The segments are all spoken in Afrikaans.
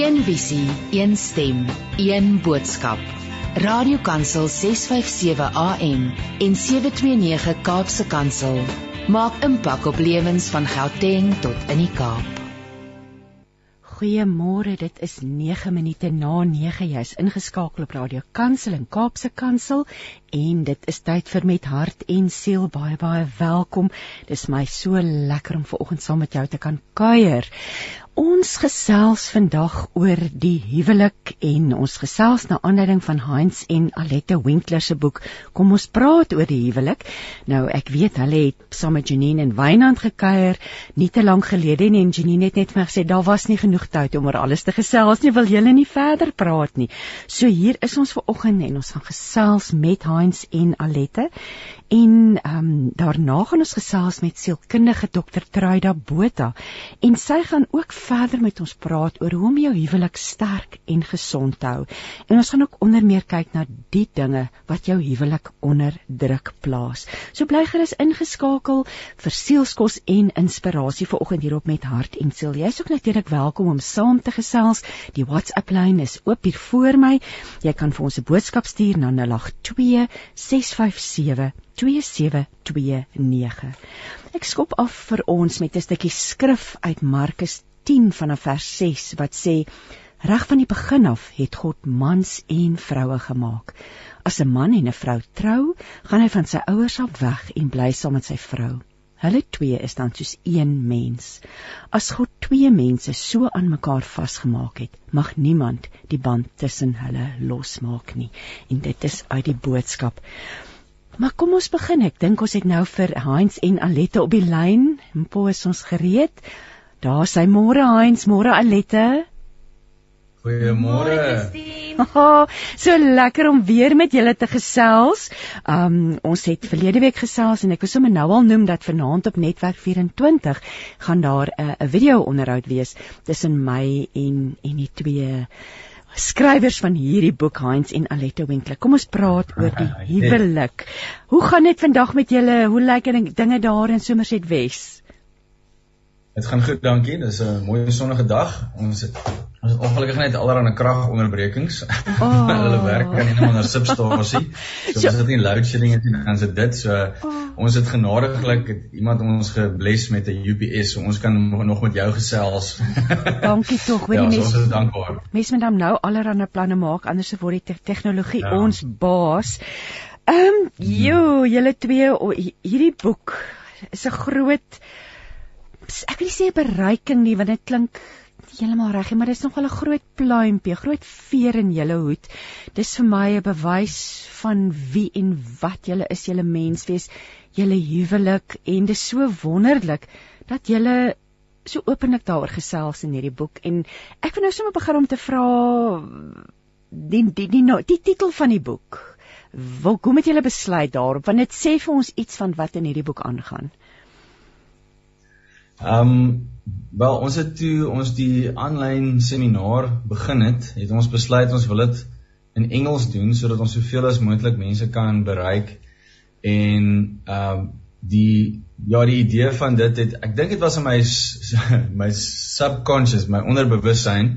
Een visie, een stem, een boodskap. Radiokansel 657 AM en 729 Kaapse Kansel maak impak op lewens van Gauteng tot in die Kaap. Goeiemôre, dit is 9 minute na 9. Jy's ingeskakel op Radio Kansel en Kaapse Kansel en dit is tyd vir met hart en siel baie baie welkom. Dis my so lekker om ver oggend saam met jou te kan kuier. Ons gesels vandag oor die huwelik en ons gesels na aanleiding van Heinz en Alette Winkler se boek. Kom ons praat oor die huwelik. Nou ek weet hulle het saam met Janine en Wynand gekuier nie te lank gelede nie en Janine het net vir my gesê daar was nie genoeg tyd om oor alles te gesels nie. Wil julle nie verder praat nie. So hier is ons ver oggend en ons gaan gesels met Heinz en Alette En ehm um, daarna gaan ons gesels met sielkundige dokter Truida Botha en sy gaan ook verder met ons praat oor hoe om jou huwelik sterk en gesond te hou. En ons gaan ook onder meer kyk na die dinge wat jou huwelik onder druk plaas. So bly gerus ingeskakel vir sielskos en inspirasie vir oggend hierop met hart en siel. Jy's ook natuurlik welkom om saam te gesels. Die WhatsApp lyn is oop hier voor my. Jy kan vir ons 'n boodskap stuur na 082 657 2729. Ek skop af vir ons met 'n stukkie skrif uit Markus 10 vanaf vers 6 wat sê reg van die begin af het God mans en vroue gemaak. As 'n man en 'n vrou trou, gaan hy van sy ouers af weg en bly saam met sy vrou. Hulle twee is dan soos een mens. As God twee mense so aan mekaar vasgemaak het, mag niemand die band tussen hulle losmaak nie. En dit is uit die boodskap. Maar kom ons begin. Ek dink ons het nou vir Heinz en Alette op die lyn. Mpo is ons gereed. Daar sy môre Heinz, môre Alette. Goeiemôre. Oh, so lekker om weer met julle te gesels. Um ons het verlede week gesels en ek wil sommer nou al noem dat vanaand op Netwerk 24 gaan daar 'n uh, video onderhoud wees tussen my en en die twee skrywers van hierdie boek Heinz en Aletta Winkler. Kom ons praat oor die huwelik. Hoe gaan dit vandag met julle? Hoe lyk dinge daar in Somerset Wes? Dit gaan goed, dankie. Dis 'n mooi sonnige dag. Ons het ons het ongelukkig net allerlei kragonderbrekings. Oh. Hulle werk kan nie net maar substasie. So, so ons het nie load shedding nie, dan is dit so. Oh. Ons het genadiglik iemand ons gebless met 'n UPS, so ons kan nog met jou gesels. dankie tog, weet jy ja, mense. Ons is dankbaar. Mense moet dan nou allerlei planne maak anders word die tegnologie ja. ons baas. Ehm, um, jo, julle twee hierdie boek is 'n groot ek wil nie sê 'n bereiking nie want dit klink heeltemal reg, maar dit is nog wel 'n groot pluimpie, groot veer in julle hoed. Dis vir my 'n bewys van wie en wat julle is, julle menswees, julle huwelik en dit is so wonderlik dat julle so openlik daaroor gesels in hierdie boek en ek wil nou sommer begin om te vra die die die, die, die titel van die boek. Wil kom met julle besluit daarop want dit sê vir ons iets van wat in hierdie boek aangaan. Ehm um, wel ons het toe ons die aanlyn seminar begin het, het ons besluit ons wil dit in Engels doen sodat ons soveel as moontlik mense kan bereik. En ehm um, die ja die idee van dit het ek dink dit was in my my subconscious my onderbewussyn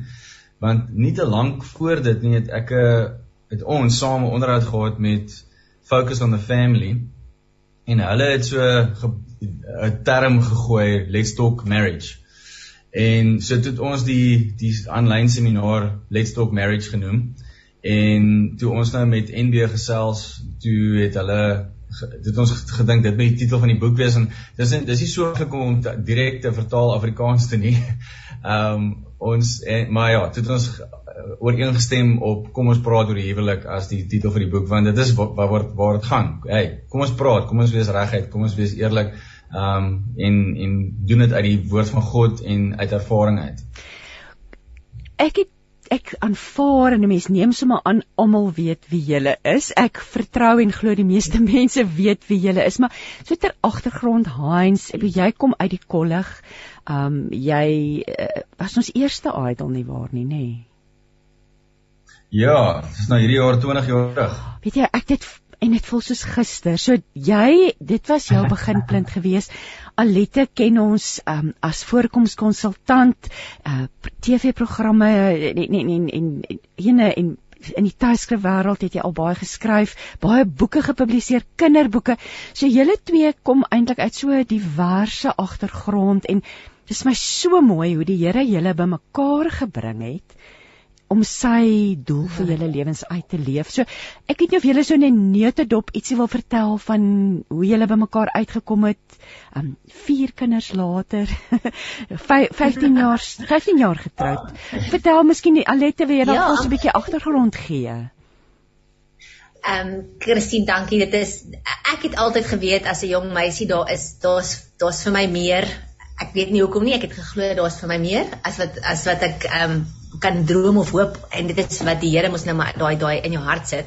want nie te lank voor dit nie het ek 'n het ons saam onderhoud gehad met Focus on the Family. En hulle het so 'n term gegooi let's talk marriage. En so het ons die die aanlyn seminaar let's talk marriage genoem. En toe ons nou met NB gesels, toe het hulle dit ons gedink dit moet die titel van die boek wees en dis dis nie so gekom om direk te vertaal Afrikaans te nie. Ehm um, ons en, maar ja, dit ons ooreengestem op kom ons praat oor die huwelik as die titel vir die boek want dit is waar waar waar dit gaan. Hey, kom ons praat, kom ons wees reguit, kom ons wees eerlik. Ehm um, en en doen dit uit die woord van God en uit ervaring uit. Ek het ek aanvaar en 'n mens neem sommer aan almal weet wie jy is. Ek vertrou en glo die meeste mense weet wie jy is, maar so ter agtergrond Heinz, ek jy kom uit die kollig. Ehm um, jy uh, was ons eerste idol nie waar nie, nê? Nee. Ja, dis nou hierdie jaar 20 jaar terug. Weet jy, ek het en dit voel soos gister. So jy, dit was jou beginpunt geweest. Alette ken ons um, as voorkomskonsultant, uh TV-programme en en en en ene en in die tydskrif wêreld het jy al baie geskryf, baie boeke gepubliseer, kinderboeke. So julle twee kom eintlik uit so diverse agtergrond en dis my so mooi hoe die Here julle bymekaar gebring het om sy doel vir julle lewens uit te leef. So ek weet nie of julle so 'n neutedop ietsie wil vertel van hoe julle bymekaar uitgekom het. Um vier kinders later, 15 jaar 15 jaar getroud. Vertel miskien Alette weer dan ja. ons 'n bietjie agtergrond gee. Ehm um, Christine, dankie. Dit is ek het altyd geweet as 'n jong meisie daar is daar's daar's vir my meer. Ek weet nie hoekom nie. Ek het geglo daar's vir my meer as wat as wat ek ehm um, kan droom of hoop en dit is wat die Here mos nou maar daai daai in jou hart sit.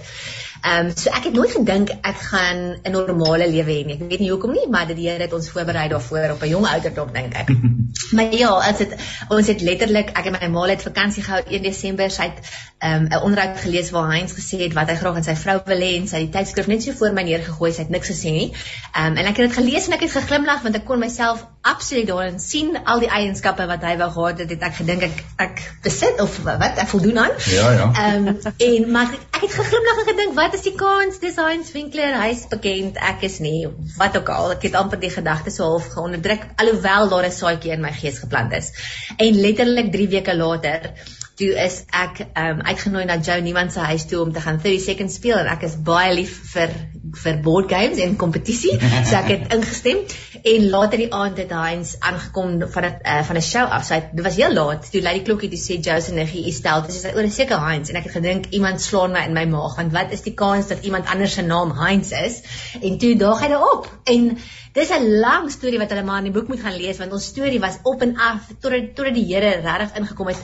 Ehm um, so ek het nooit gedink ek gaan 'n normale lewe hê nie. Ek weet nie hoekom nie, maar die Here het ons voorberei daarvoor op 'n jong ouderdom dink ek. maar ja, as dit ons het letterlik ek en my ma het vakansie gehou 1 Desember. Sy het ehm um, 'n onderhoud gelees waar Heinz gesê het wat hy graag aan sy vrou wil hê en sy het die tydskrif net so voor my neergegooi. Sy het niks gesê nie. Ehm um, en ek het dit gelees en ek het geglimlag want ek kon myself absoluut daarin sien al die eienskappe wat hy wou gehad het. Het ek gedink ek ek besit of wat ek voldoen aan. Ja, ja. Ehm um, en maar ek, ek het geglimlag en gedink wat is die kans dis Heinz Winkler hy's bekend ek is nie wat ook al ek het amper die gedagte so half geonderdruk alhoewel daar 'n saadjie in my gees geplant is en letterlik 3 weke later toe is ek um uitgenooi na Joe Niemand se huis toe om te gaan 30 seconds speel en ek is baie lief vir vir board games en kompetisie so ek het ingestem en later die aand het Heinz aangekom van 'n uh, van 'n show af. So dit was heel laat. Toe lei die klokkie toe sê Joe se niggie is stel. Dis oor 'n seker Heinz. En ek het gedink iemand slaan my in my maag want wat is die kans dat iemand anders se naam Heinz is? En toe daag hy daarop. En dis 'n lang storie wat hulle maar in die boek moet gaan lees want ons storie was op en af tot tot die Here regtig ingekom het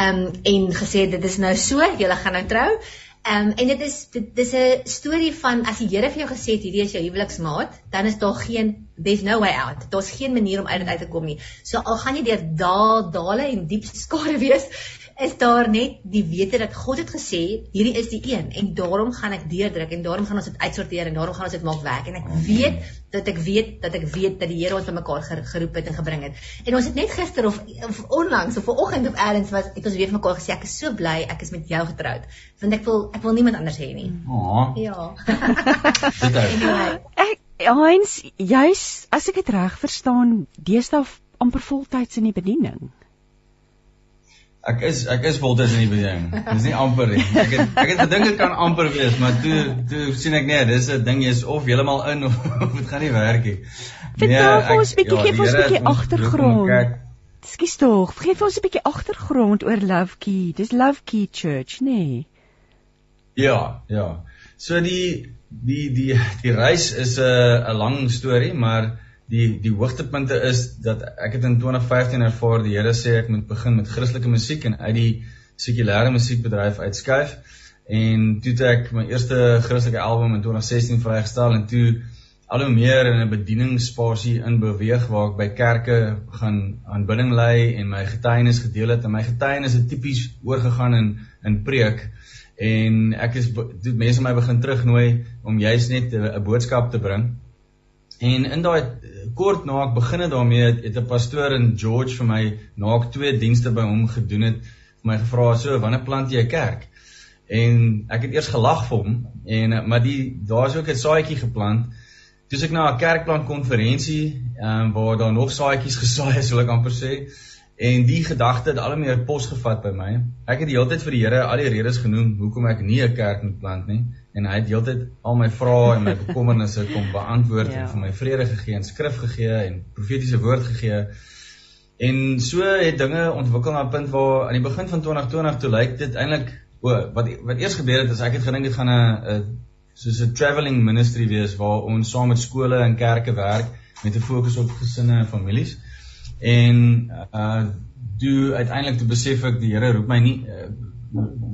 um, en gesê dit is nou so julle gaan nou trou um, en dit is dit dis 'n storie van as die Here vir jou gesê het hierdie is jou huweliksmaat dan is daar geen there's no way out. Daar's geen manier om uit dit uit te kom nie. So al gaan jy deur daal dale en diep skare wees is daar net die wete dat God het gesê hierdie is die een en daarom gaan ek deurdruk en daarom gaan ons dit uitsorteer en daarom gaan ons dit maak werk en ek weet dat ek weet dat ek weet dat die Here ons bymekaar geroep het en gebring het. En ons het net gister of, of onlangs of vanoggend op Erns was het ons weer vir mekaar gesê ek is so bly ek is met jou getroud. Want ek wil ek wil niemand anders hê nie. Oh. Ja. ek Heinz, jy's as ek dit reg verstaan, deesdae amper voltyds in die bediening. Ek is ek is voltyds in die bediening. Dis nie amper nie. Ek het ek het gedink dit kan amper wees, maar toe toe sien ek nee, dis 'n ding jy's of heeltemal in of, dit gaan nie werk nie. Vertel nee, ons 'n bietjie, ja, gee ons 'n bietjie agtergrond. Skus tog, gee vir ons 'n bietjie agtergrond oor Love Key. Dis Love Key Church, nê? Nee. Ja, ja. So die die die die reis is 'n 'n lang storie, maar die die hoogtepunte is dat ek het in 2015 ervaar die Here sê ek moet begin met Christelike musiek en uit die sekulêre musiekbedryf uitskuif. En toe het ek my eerste Christelike album in 2016 vrygestel en toe al hoe meer in 'n bedieningsspasie in beweeg waar ek by kerke gaan aanbidding lei en my getuienis gedeel het. En my getuienis het tipies oorgegaan in in preek. En ek is mense my begin terugnooi om juist net 'n boodskap te bring En in daai kort na ek begin het daarmee het, het 'n pastoor in George vir my na ek twee dienste by hom gedoen het, vir my gevra so, "Wanneer plant jy 'n kerk?" En ek het eers gelag vir hom en maar die daar's ook 'n saadjie geplant. Toe ek na 'n kerkplant konferensie, ehm um, waar daar nog saadjies gesaai is, wil ek amper sê, en die gedagte het al meer pos gevat by my. Ek het die hele tyd vir die Here al die redes genoem hoekom ek nie 'n kerk moet plant nie en hy het heeltyd al my vrae en my bekommernisse kom beantwoord ja. en vir my vrede gegee en skrif gegee en profetiese woord gegee. En so het dinge ontwikkel na 'n punt waar aan die begin van 2020 toe lyk dit eintlik o wat wat eers gebeur het is ek het gedink dit gaan 'n soos 'n travelling ministry wees waar ons saam met skole en kerke werk met 'n fokus op gesinne en families. En uh toe uiteindelik toe besef ek die Here roep my nie uh,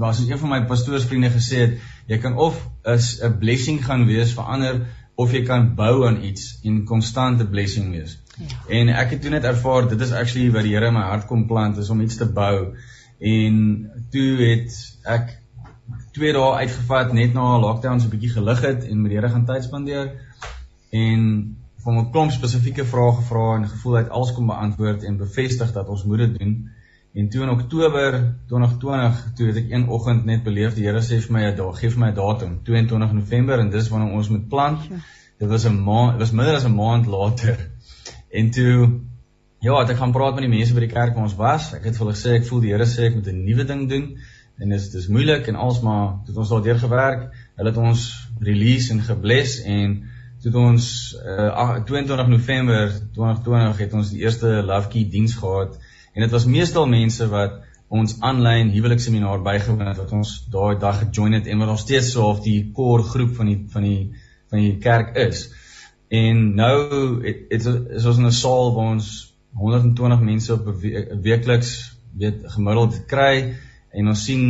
was soos een van my pastoorsvriende gesê het, jy kan of is 'n blessing gaan wees vir ander of jy kan bou aan iets en konstante blessing wees. Ja. En ek het toe net ervaar dit is actually wat die Here in my hart kom plant is om iets te bou. En toe het ek 2 dae uitgevat net na lockdown so 'n bietjie gelig het en met die Here gaan tyd spandeer en van 'n klomp spesifieke vrae gevra en gevoel het alles kom beantwoord en bevestig dat ons moet dit doen. En toe in Oktober 2020, toe het ek een oggend net beleef die Here sê vir my, "Ja, gee vir my 'n datum, 22 November en dis wanneer ons moet plant." Dit was 'n maand, dit was minder as 'n maand later. En toe ja, ek gaan praat met die mense by die kerk waar ons was. Ek het vir hulle gesê ek voel die Here sê ek moet 'n nuwe ding doen en dit is dis moeilik en alsmaar het ons daardeur gewerk. Hulle het ons release en gebless en toe ons uh, 22 November 2020 het ons die eerste Love Key diens gehad en dit was meestal mense wat ons aanlyn huwelikseminar bygewoon het wat ons daai dag gejoin het en wat nog steeds so of die core groep van die van die van die kerk is. En nou het, het is ons in 'n saal waar ons 120 mense op 'n weekliks weet gemiddeld kry en ons sien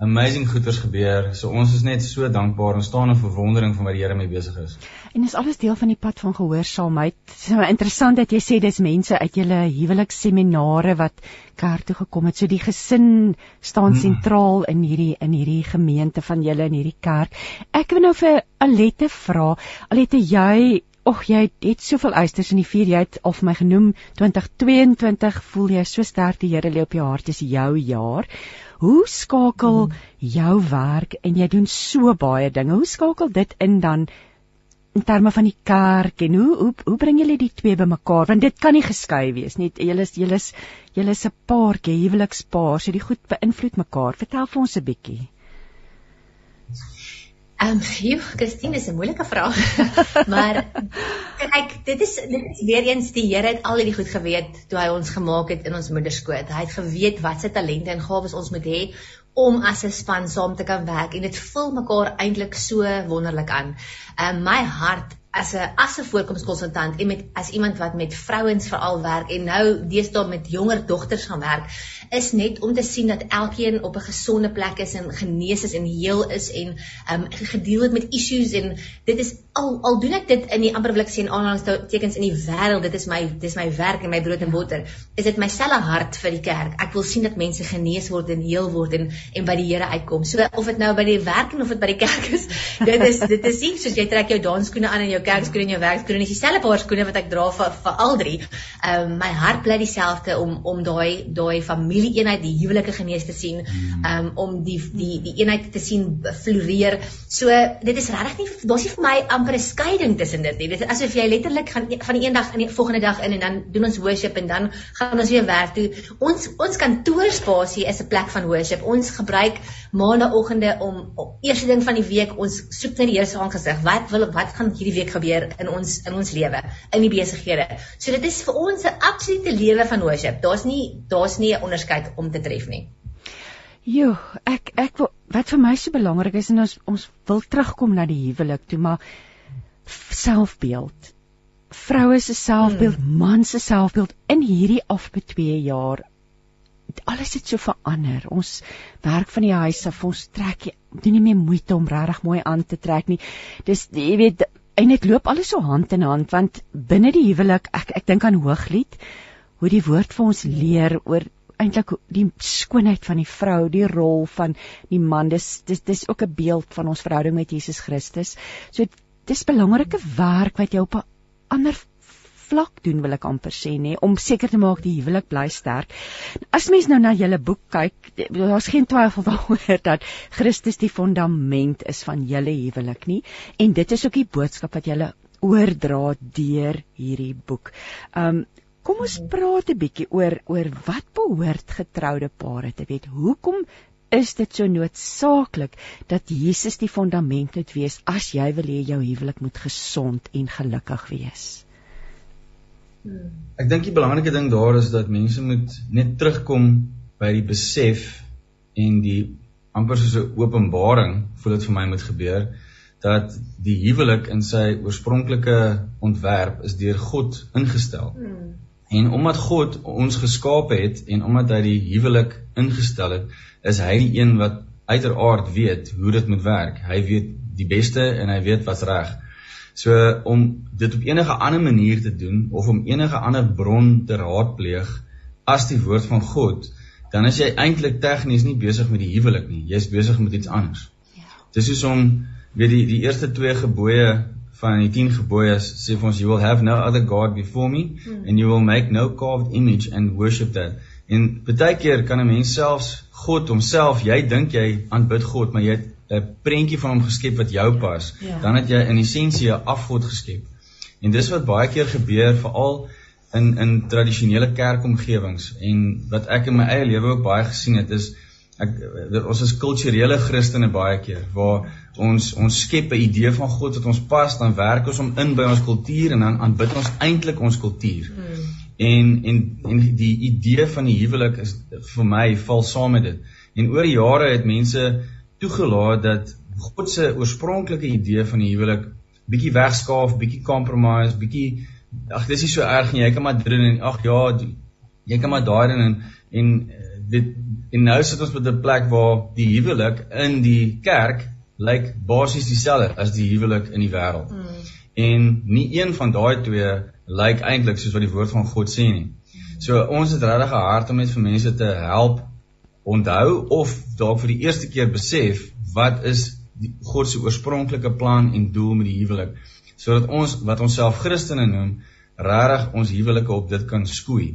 amazing goeders gebeur. So ons is net so dankbaar en staan in verwondering van wat die Here mee besig is. En dis alles deel van die pad van gehoorsaamheid. Dit is interessant dat jy sê dis mense uit julle huweliksseminare wat kerk toe gekom het. So die gesin staan hmm. sentraal in hierdie in hierdie gemeente van julle in hierdie kerk. Ek wil nou vir Alette vra. Alette, jy Och jy het soveel eisters in die vuur jy het al vir my genoem 2022 voel jy so sterk die Here lê op jou hart is jou jaar. Hoe skakel jou werk en jy doen so baie dinge. Hoe skakel dit in dan in terme van die kerk en hoe hoe hoe bring julle die twee bymekaar want dit kan nie geskei wees nie. Julle is julle is julle is 'n paartjie, huwelikspaar, so die goed beïnvloed mekaar. Vertel vir ons 'n bietjie. Ehm, um, joh, Christine, dis 'n moeilike vraag. maar kyk, dit is dit is weer eens die Here het al hierdie goed geweet toe hy ons gemaak het in ons moederskoot. Hy het geweet wat se talente en gawes ons moet hê om as 'n span saam te kan werk en dit vul mekaar eintlik so wonderlik aan. Ehm um, my hart as 'n as 'n voorkomskonsultant en met as iemand wat met vrouens veral werk en nou deesdae met jonger dogters gaan werk, is net om te sien dat elkeen op 'n gesonde plek is en genees is en heel is en um, gedeel het met issues en dit is al al doen ek dit in die amper wil ek sê in aanhalingstekens in die wêreld, dit is my dis my werk en my brood en botter. Is dit my selle hart vir die kerk. Ek wil sien dat mense genees word en heel word en en by die Here uitkom. So of dit nou by die werk en of dit by die kerk is, dit is dit is nie soos jy trek jou dansskoene aan en jou jou kerkskoene en jou werkskoene is dieselfde paar skoene wat ek dra vir vir al drie. Ehm um, my hart bly dieselfde om om daai daai familieeenheid, die huwelike genees te sien, hmm. ehm um, om die die die eenheid te sien floreer. So dit is regtig nie daar's nie vir my amper 'n skeiding tussen dit nie. Dit is asof jy letterlik gaan van die een dag in die volgende dag in en dan doen ons worship en dan gaan ons weer werk toe. Ons ons kantoorspasie is 'n plek van worship. Ons gebruik maandagooggende om, om eerste ding van die week ons soek net die Here se aangesig. Wat wil wat gaan hierdie week gebeur in ons in ons lewe, in die besighede. So dit is vir ons 'n absolute lewe van worship. Daar's nie daar's nie 'n onderskeid om te tref nie. Jo, ek ek wil wat vir my so belangrik is en ons ons wil terugkom na die huwelik toe, maar selfbeeld. Vroue se selfbeeld, hmm. man se selfbeeld in hierdie afbe 2 jaar alles het so verander. Ons werk van die huis af, ons trek doen nie meer moeite om regtig mooi aan te trek nie. Dis jy weet en dit loop alles so hand in hand want binne die huwelik ek ek dink aan Hooglied hoe die woord vir ons leer oor eintlik die skoonheid van die vrou, die rol van die man. Dis dis dis ook 'n beeld van ons verhouding met Jesus Christus. So dis belangrike werk wat jy op 'n ander vlak doen wil ek amper sê nê om seker te maak die huwelik bly sterk. As mens nou na julle boek kyk, daar's geen twyfel daaroor dat Christus die fondament is van julle huwelik nie en dit is ook die boodskap wat julle oordra deur hierdie boek. Um kom ons praat 'n bietjie oor oor wat behoort getroude pare te weet. Hoekom is dit so noodsaaklik dat Jesus die fondament moet wees as jy wil hê jou huwelik moet gesond en gelukkig wees? Ek dink die belangrike ding daar is dat mense moet net terugkom by die besef en die amper soos 'n openbaring voel dit vir my moet gebeur dat die huwelik in sy oorspronklike ontwerp is deur God ingestel. Hmm. En omdat God ons geskaap het en omdat hy die huwelik ingestel het, is hy die een wat uiteraard weet hoe dit moet werk. Hy weet die beste en hy weet wat's reg. So om dit op enige ander manier te doen of om enige ander bron te raadpleeg as die woord van God dan is jy eintlik tegnies nie besig met die huwelik nie. Jy's besig met iets anders. Ja. Dis soos om weet die die eerste twee gebooie van die 10 gebooie sê vir ons you will have no other god before me hmm. and you will make no carved image and worship that. En baie keer kan 'n mens selfs God homself, jy dink jy aanbid God, maar jy het 'n prentjie van hom geskep wat jou pas. Ja. Dan het jy in essensie 'n afgod geskep. En dis wat baie keer gebeur veral in in tradisionele kerkomgewings en wat ek in my eie lewe ook baie gesien het is ek ons is kulturele Christene baie keer waar ons ons skep 'n idee van God wat ons pas dan werk ons om in by ons kultuur en dan aanbid ons eintlik ons kultuur. Hmm. En en en die idee van die huwelik is vir my val saam met dit. En oor die jare het mense toegelaat dat God se oorspronklike idee van die huwelik bietjie wegskaaf, bietjie compromise, bietjie ag dis nie so erg nie. Jy kan maar doen en ag ja, jy kan maar daai doen en en eh, dit en nou sit ons met 'n plek waar die huwelik in die kerk lyk basies dieselfde as die huwelik in die wêreld. Hmm. En nie een van daai twee lyk eintlik soos wat die woord van God sê nie. So ons het regtig 'n hart om net vir mense te help onthou of dalk vir die eerste keer besef wat is die God se oorspronklike plan en doel met die huwelik sodat ons wat ons self Christene noem, regtig ons huwelike op dit kan skoei.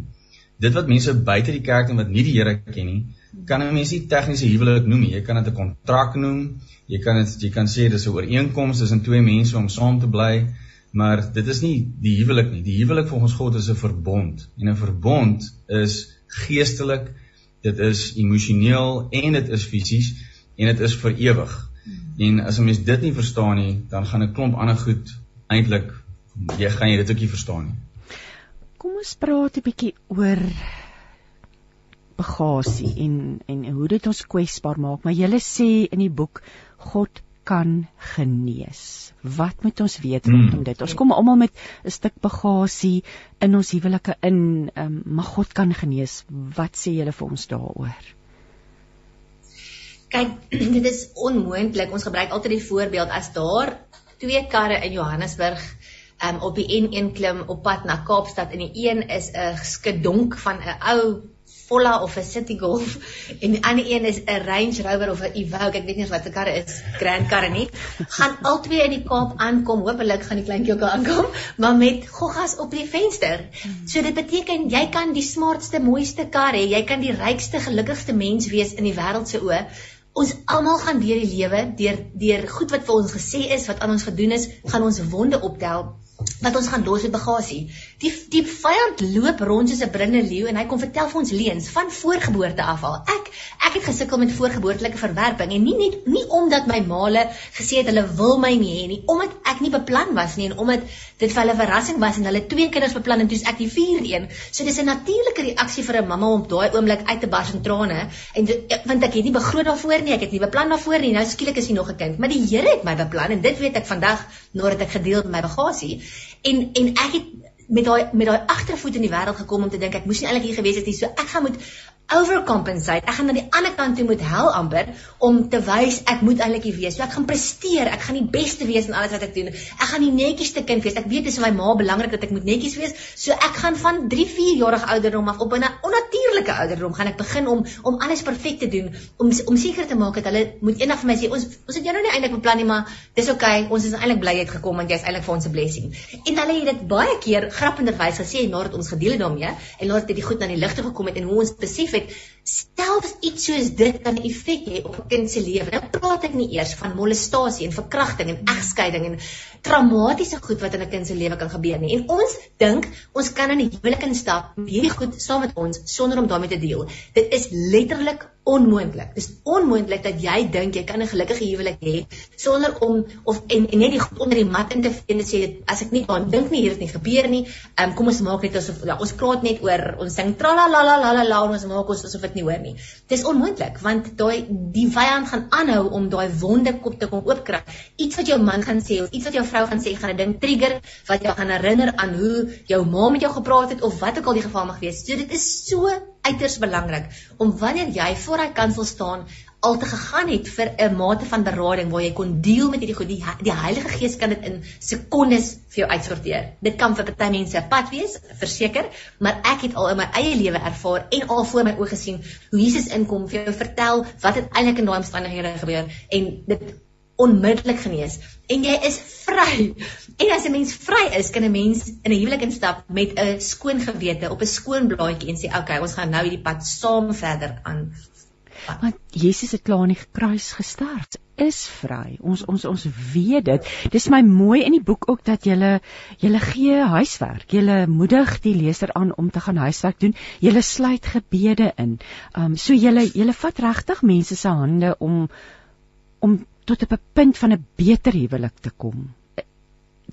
Dit wat mense buite die kerk en wat nie die Here ken nie, kan 'n mens nie tegniese huwelik noem nie. Jy kan dit 'n kontrak noem. Jy kan dit jy kan sê dis 'n ooreenkoms tussen twee mense om saam te bly, maar dit is nie die huwelik nie. Die huwelik volgens God is 'n verbond en 'n verbond is geestelik, dit is emosioneel en dit is fisies en dit is vir ewig. En as 'n mens dit nie verstaan nie, dan gaan 'n klomp ander goed eintlik jy gaan jy dit ook nie verstaan nie. Kom ons praat 'n bietjie oor bagasie en en hoe dit ons kwesbaar maak. Maar jy sê in die boek God kan genees. Wat moet ons weet rondom dit? Ons kom almal met 'n stuk bagasie in ons huwelike in, um, maar God kan genees. Wat sê julle vir ons daaroor? Kyk, dit is onmoontlik. Ons gebruik altyd die voorbeeld as daar twee karre in Johannesburg um, op die N1 klim op pad na Kaapstad en die een is 'n skedonk van 'n ou Volla of 'n City Golf en die ander een is 'n Range Rover of 'n Evoque, ek weet nie wat 'n karre is, Grand karre nie. Gaan albei in die Kaap aankom, hopelik gaan die kleintjie ook aankom, maar met goggas op die venster. So dit beteken jy kan die smartste, mooiste kar hê, jy kan die rykste, gelukkigste mens wees in die wêreld se oë, Ons almal gaan deur die lewe deur deur goed wat vir ons gesê is, wat aan ons gedoen is, gaan ons wonde optel wat ons gaan los met bagasie. Die die vyand loop rond soos 'n brinde leeu en hy kom vertel vir ons leuns van voorgeboorte af al. Ek ek het gesukkel met voorgeboortelike verwerping en nie net nie omdat my maale gesê het hulle wil my nie hê nie, omdat ek nie beplan was nie en omdat dit vir hulle verrassing was en hulle twee kinders beplan en toe's ek die vierde een. So dis 'n natuurlike reaksie vir 'n mamma om daai oomblik uit te bars in trane en want ek het nie begroot daarvoor nie, ek het nie beplan daarvoor nie. Nou skielik is hy nog 'n kind, maar die Here het my beplan en dit weet ek vandag nadat ek gedeel met my bagasie en en ek het met daai met daai agtervoet in die wêreld gekom om te dink ek moes nie eintlik hier gewees het nie. So ek gaan moet overcompensate. Ek gaan na die ander kant toe moet hel amper om te wys ek moet eintlik hier wees. So ek gaan presteer. Ek gaan die beste wees in alles wat ek doen. Ek gaan die netjiesste kind wees. Ek weet dis vir my ma belangrik dat ek moet netjies wees. So ek gaan van 3, 4 jarige ouderdom af op 'n onnatuurlike ouderdom gaan ek begin om om alles perfek te doen om om seker te maak dat hulle moet eendag vir my sê ons ons het jou nou nie eintlik beplan nie, maar dis oukei. Okay, ons is eintlik bly jy het gekom want jy's eintlik vir ons 'n blessing. En hulle het dit baie keer grappenderwys gesê nadat ons gedeel het daarmee en nadat dit goed na die lig toe gekom het en hoe ons besef het selfs iets soos dit kan effek hê op 'n kind se lewe. Nou praat ek nie eers van molestasie en verkrachting en egskeiding en traumatiese goed wat in 'n kind se lewe kan gebeur nie. En ons dink ons kan in die huwelik instap met hierdie goed saam met ons sonder om daarmee te deel. Dit is letterlik onmoontlik. Dis onmoontlik dat jy dink jy kan 'n gelukkige huwelik hê sonder om of en, en net die goed onder die mat in te vee en sê as ek nie aan dink nie hier het nie gebeur nie. Ehm um, kom ons maak net asof ja, ons praat net oor ons sing tralalalala en ons maak ons asof dit nie hoor nie. Dis onmoontlik want daai die vyand gaan aanhou om daai wonde kop te kom oopkrak. Iets wat jou man gaan sê of iets wat jou vrou gaan sê gaan 'n ding trigger wat jou gaan herinner aan hoe jou ma met jou gepraat het of wat ook al die geval mag wees. So dit is so uiters belangrik om wanneer jy voor hy kansel staan al te gegaan het vir 'n mate van berading waar jy kon deel met hierdie goed. Die, die Heilige Gees kan dit in sekondes vir jou uitsorteer. Dit kan vir party mense 'n pad wees, verseker, maar ek het al in my eie lewe ervaar en al voor my oë gesien hoe Jesus inkom vir jou vertel wat het eintlik in daai omstandighede gebeur en dit onmiddellik genees en jy is vry. En as 'n mens vry is, kan 'n mens in 'n huwelik instap met 'n skoon gewete op 'n skoon blaadjie en sê, "Oké, okay, ons gaan nou hierdie pad saam verder aan." Want Jesus het klaar aan die kruis gesterf. Is vry. Ons ons ons weet dit. Dis my mooi in die boek ook dat jy jy gee huiswerk. Jy moedig die leser aan om te gaan huiswerk doen. Jy sluit gebede in. Um so jy jy vat regtig mense se hande om om tot op 'n punt van 'n beter huwelik te kom.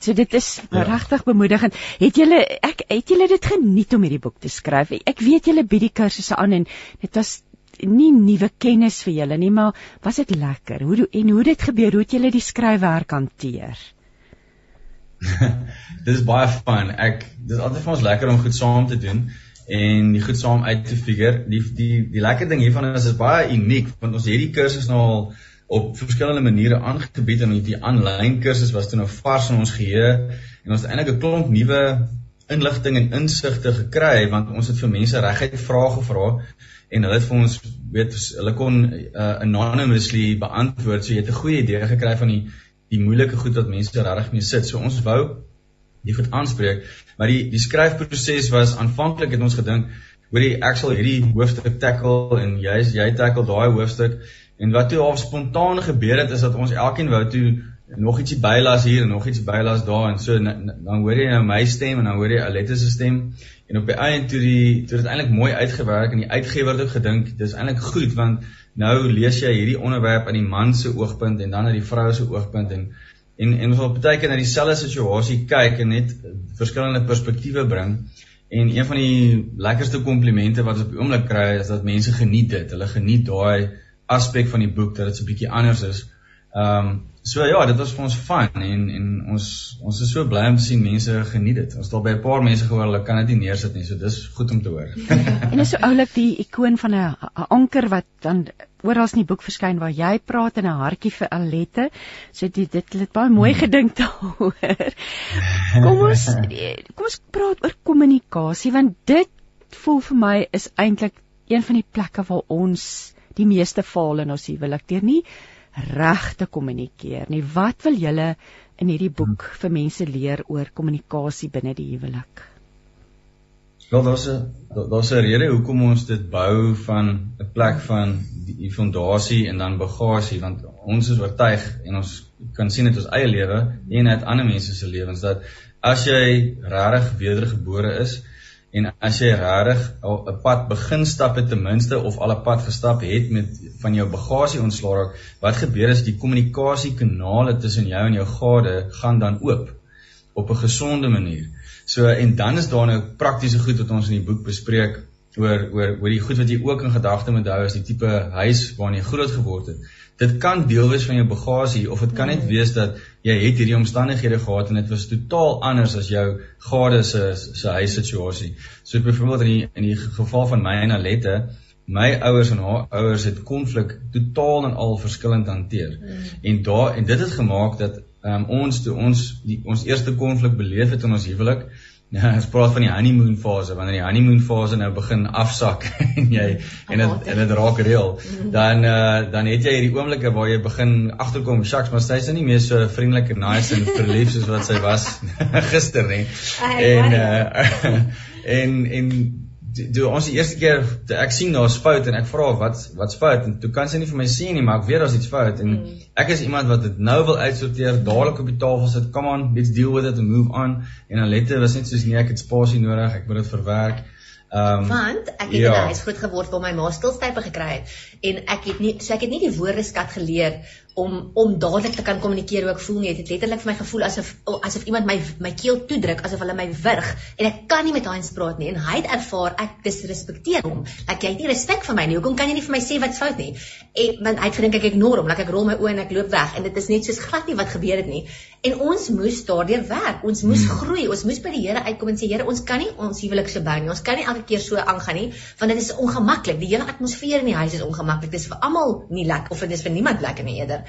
So dit is ja. regtig bemoedigend. Het julle ek het julle dit geniet om hierdie boek te skryf? Ek weet julle bied die kursusse aan en dit was nie nuwe kennis vir julle nie, maar was dit lekker? Hoe en hoe dit gebeur? Hoe het julle die skryfwerk hanteer? dit is baie fun. Ek dis altyd vir ons lekker om goed saam te doen en die goed saam uit te figure. Die die die lekker ding hiervan is is baie uniek want ons het hierdie kursus nou al op verskillende maniere aangebied en die aanlyn kursus was toe nou vars in ons geheue en ons het eintlik 'n klomp nuwe inligting en insigte gekry want ons het vir mense reguit vrae gevra en hulle het vir ons weet hulle kon uh, anonymously beantwoord. So jy het 'n goeie idee gekry van die die moeilike goed wat mense regtig mee sit. So ons wou die goed aanspreek maar die die skryfproses was aanvanklik het ons gedink hoorie ek sal hierdie hoofstuk tackle en jy jy tackle daai hoofstuk. En wat toe al spontaan gebeur het is dat ons elkeen wou toe nog ietsie bylas hier en nog ietsie bylas daar en so dan hoor jy nou my stem en dan hoor jy Aletta se stem en op die einde toe die toe dit eintlik mooi uitgewerk en die uitgewer het ook gedink dis eintlik goed want nou lees jy hierdie onderwerp aan die man se oogpunt en dan aan die vrou se oogpunt en en en ons wil baie keer na dieselfde situasie kyk en net verskillende perspektiewe bring en een van die lekkerste komplimente wat ons op die oomblik kry is dat mense geniet dit hulle geniet daai aspek van die boek dat dit so 'n bietjie anders is. Ehm um, so ja, dit was vir ons fun en en ons ons is so bly om te sien mense geniet dit. Ons het al by 'n paar mense gehoor hulle kan dit nie neersit nie, so dis goed om te hoor. en is so oulik die ikoon van 'n anker wat dan oral in die boek verskyn waar jy praat in 'n hartjie vir Alette. So dit dit het baie mooi gedink daaroor. Kom ons kom ons praat oor kommunikasie want dit voel vir my is eintlik een van die plekke waar ons die meeste faal in ons huwelik deur nie reg te kommunikeer nie. Wat wil julle in hierdie boek vir mense leer oor kommunikasie binne die huwelik? Wel daar's 'n daar's 'n rede hoekom ons dit bou van 'n plek van die, die fondasie en dan bagasie want ons is oortuig en ons kan sien dit ons eie lewe en uit ander mense se lewens dat as jy regtig wedergebore is, En as jy regtig 'n pad begin stap het ten minste of al 'n pad gestap het met van jou bagasie ontslaa raak, wat gebeur as die kommunikasiekanale tussen jou en jou gade gaan dan oop op 'n gesonde manier. So en dan is daar nou praktiese goed wat ons in die boek bespreek oor oor oor die goed wat jy ook in gedagte moet hou as die tipe huis waarin jy groot geword het dit kan deel wees van jou bagasie of dit kan net wees dat jy het hierdie omstandighede gehad en dit was totaal anders as jou gade se se huissituasie. So byvoorbeeld in die in die geval van my en Alette, my ouers en haar ouers het konflik totaal en al verskillend hanteer. Mm. En daar en dit het gemaak dat um, ons toe ons die, ons eerste konflik beleef het in ons huwelik, Ja, ons praat van die honeymoon fase, wanneer die honeymoon fase nou begin afsak en jy en dit en dit raak reël, dan uh dan het jy hierdie oomblikke waar jy begin agterkom, shucks, maar sy's nou nie meer so vriendelik en nice en verlief soos wat sy was gister nie. En uh en en toe ons die eerste keer toe ek sien daar's fout en ek vra wat wat's fout? En toe kan sy nie vir my sê nie maar ek weet daar's iets fout. En mm. ek is iemand wat dit nou wil uitsorteer dadelik op die tafel sit come on let's deal with it and move on. En dan lette was net soos nee ek het spasie nodig ek moet dit verwerk. Um, want ek het ja. in 'n huis groot geword waar my ma stilstype gekry het. En ek het nie so ek het nie die woordeskat geleer om om dadelik te kan kommunikeer hoe ek voel nie. Dit het letterlik vir my gevoel asof asof iemand my my keel toedruk, asof hulle my wurg en ek kan nie met Heinz praat nie en hy het ervaar ek disrespekteer hom. Ek jy het nie respek vir my nie. Hoekom kan jy nie vir my sê wat's fout nie? En want hy het gedink ek ignoreer hom, like ek rol my oë en ek loop weg en dit is net soos glad nie wat gebeur het nie. En ons moes daardeur werk. Ons moes hmm. groei. Ons moes by die Here uitkom en sê Here, ons kan nie ons huwelik so bou nie. Ons kan nie elke keer so aangaan nie want dit is ongemaklik. Die hele atmosfeer in die huis is ongemaklik maklik. Dit is vir almal nie lekker of dit is vir niemand lekker nie eerder.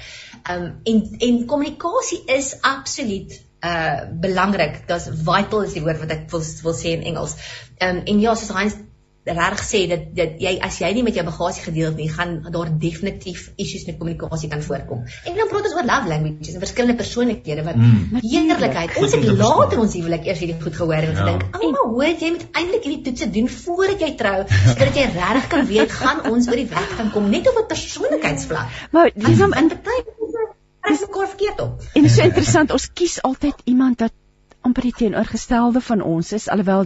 Um, en en kommunikasie is absoluut uh belangrik. Dit's vital is die woord wat ek wil wil sê in Engels. Um, en ja, soos Heinz reg sê dat dat jy as jy nie met jou bagasie gedeel het nie, gaan daar definitief issues met kommunikasie kan voorkom. En dan praat ons oor love languages en verskillende persoonlikhede wat mm. heerlikheid. Ons het later ons huwelik eers hierdie goed gehoor en ons ja. dink, "Ag, maar hoor jy moet eintlik hierdie toetse doen voordat jy trou, sodat jy regtig kan weet gaan ons oor die weg kan kom net op 'n persoonlikheidsvlak." Maar dis om in party is mekaar verkeerd op. En dit is so interessant, ons kies altyd iemand wat amper die teenoorgestelde van ons is alhoewel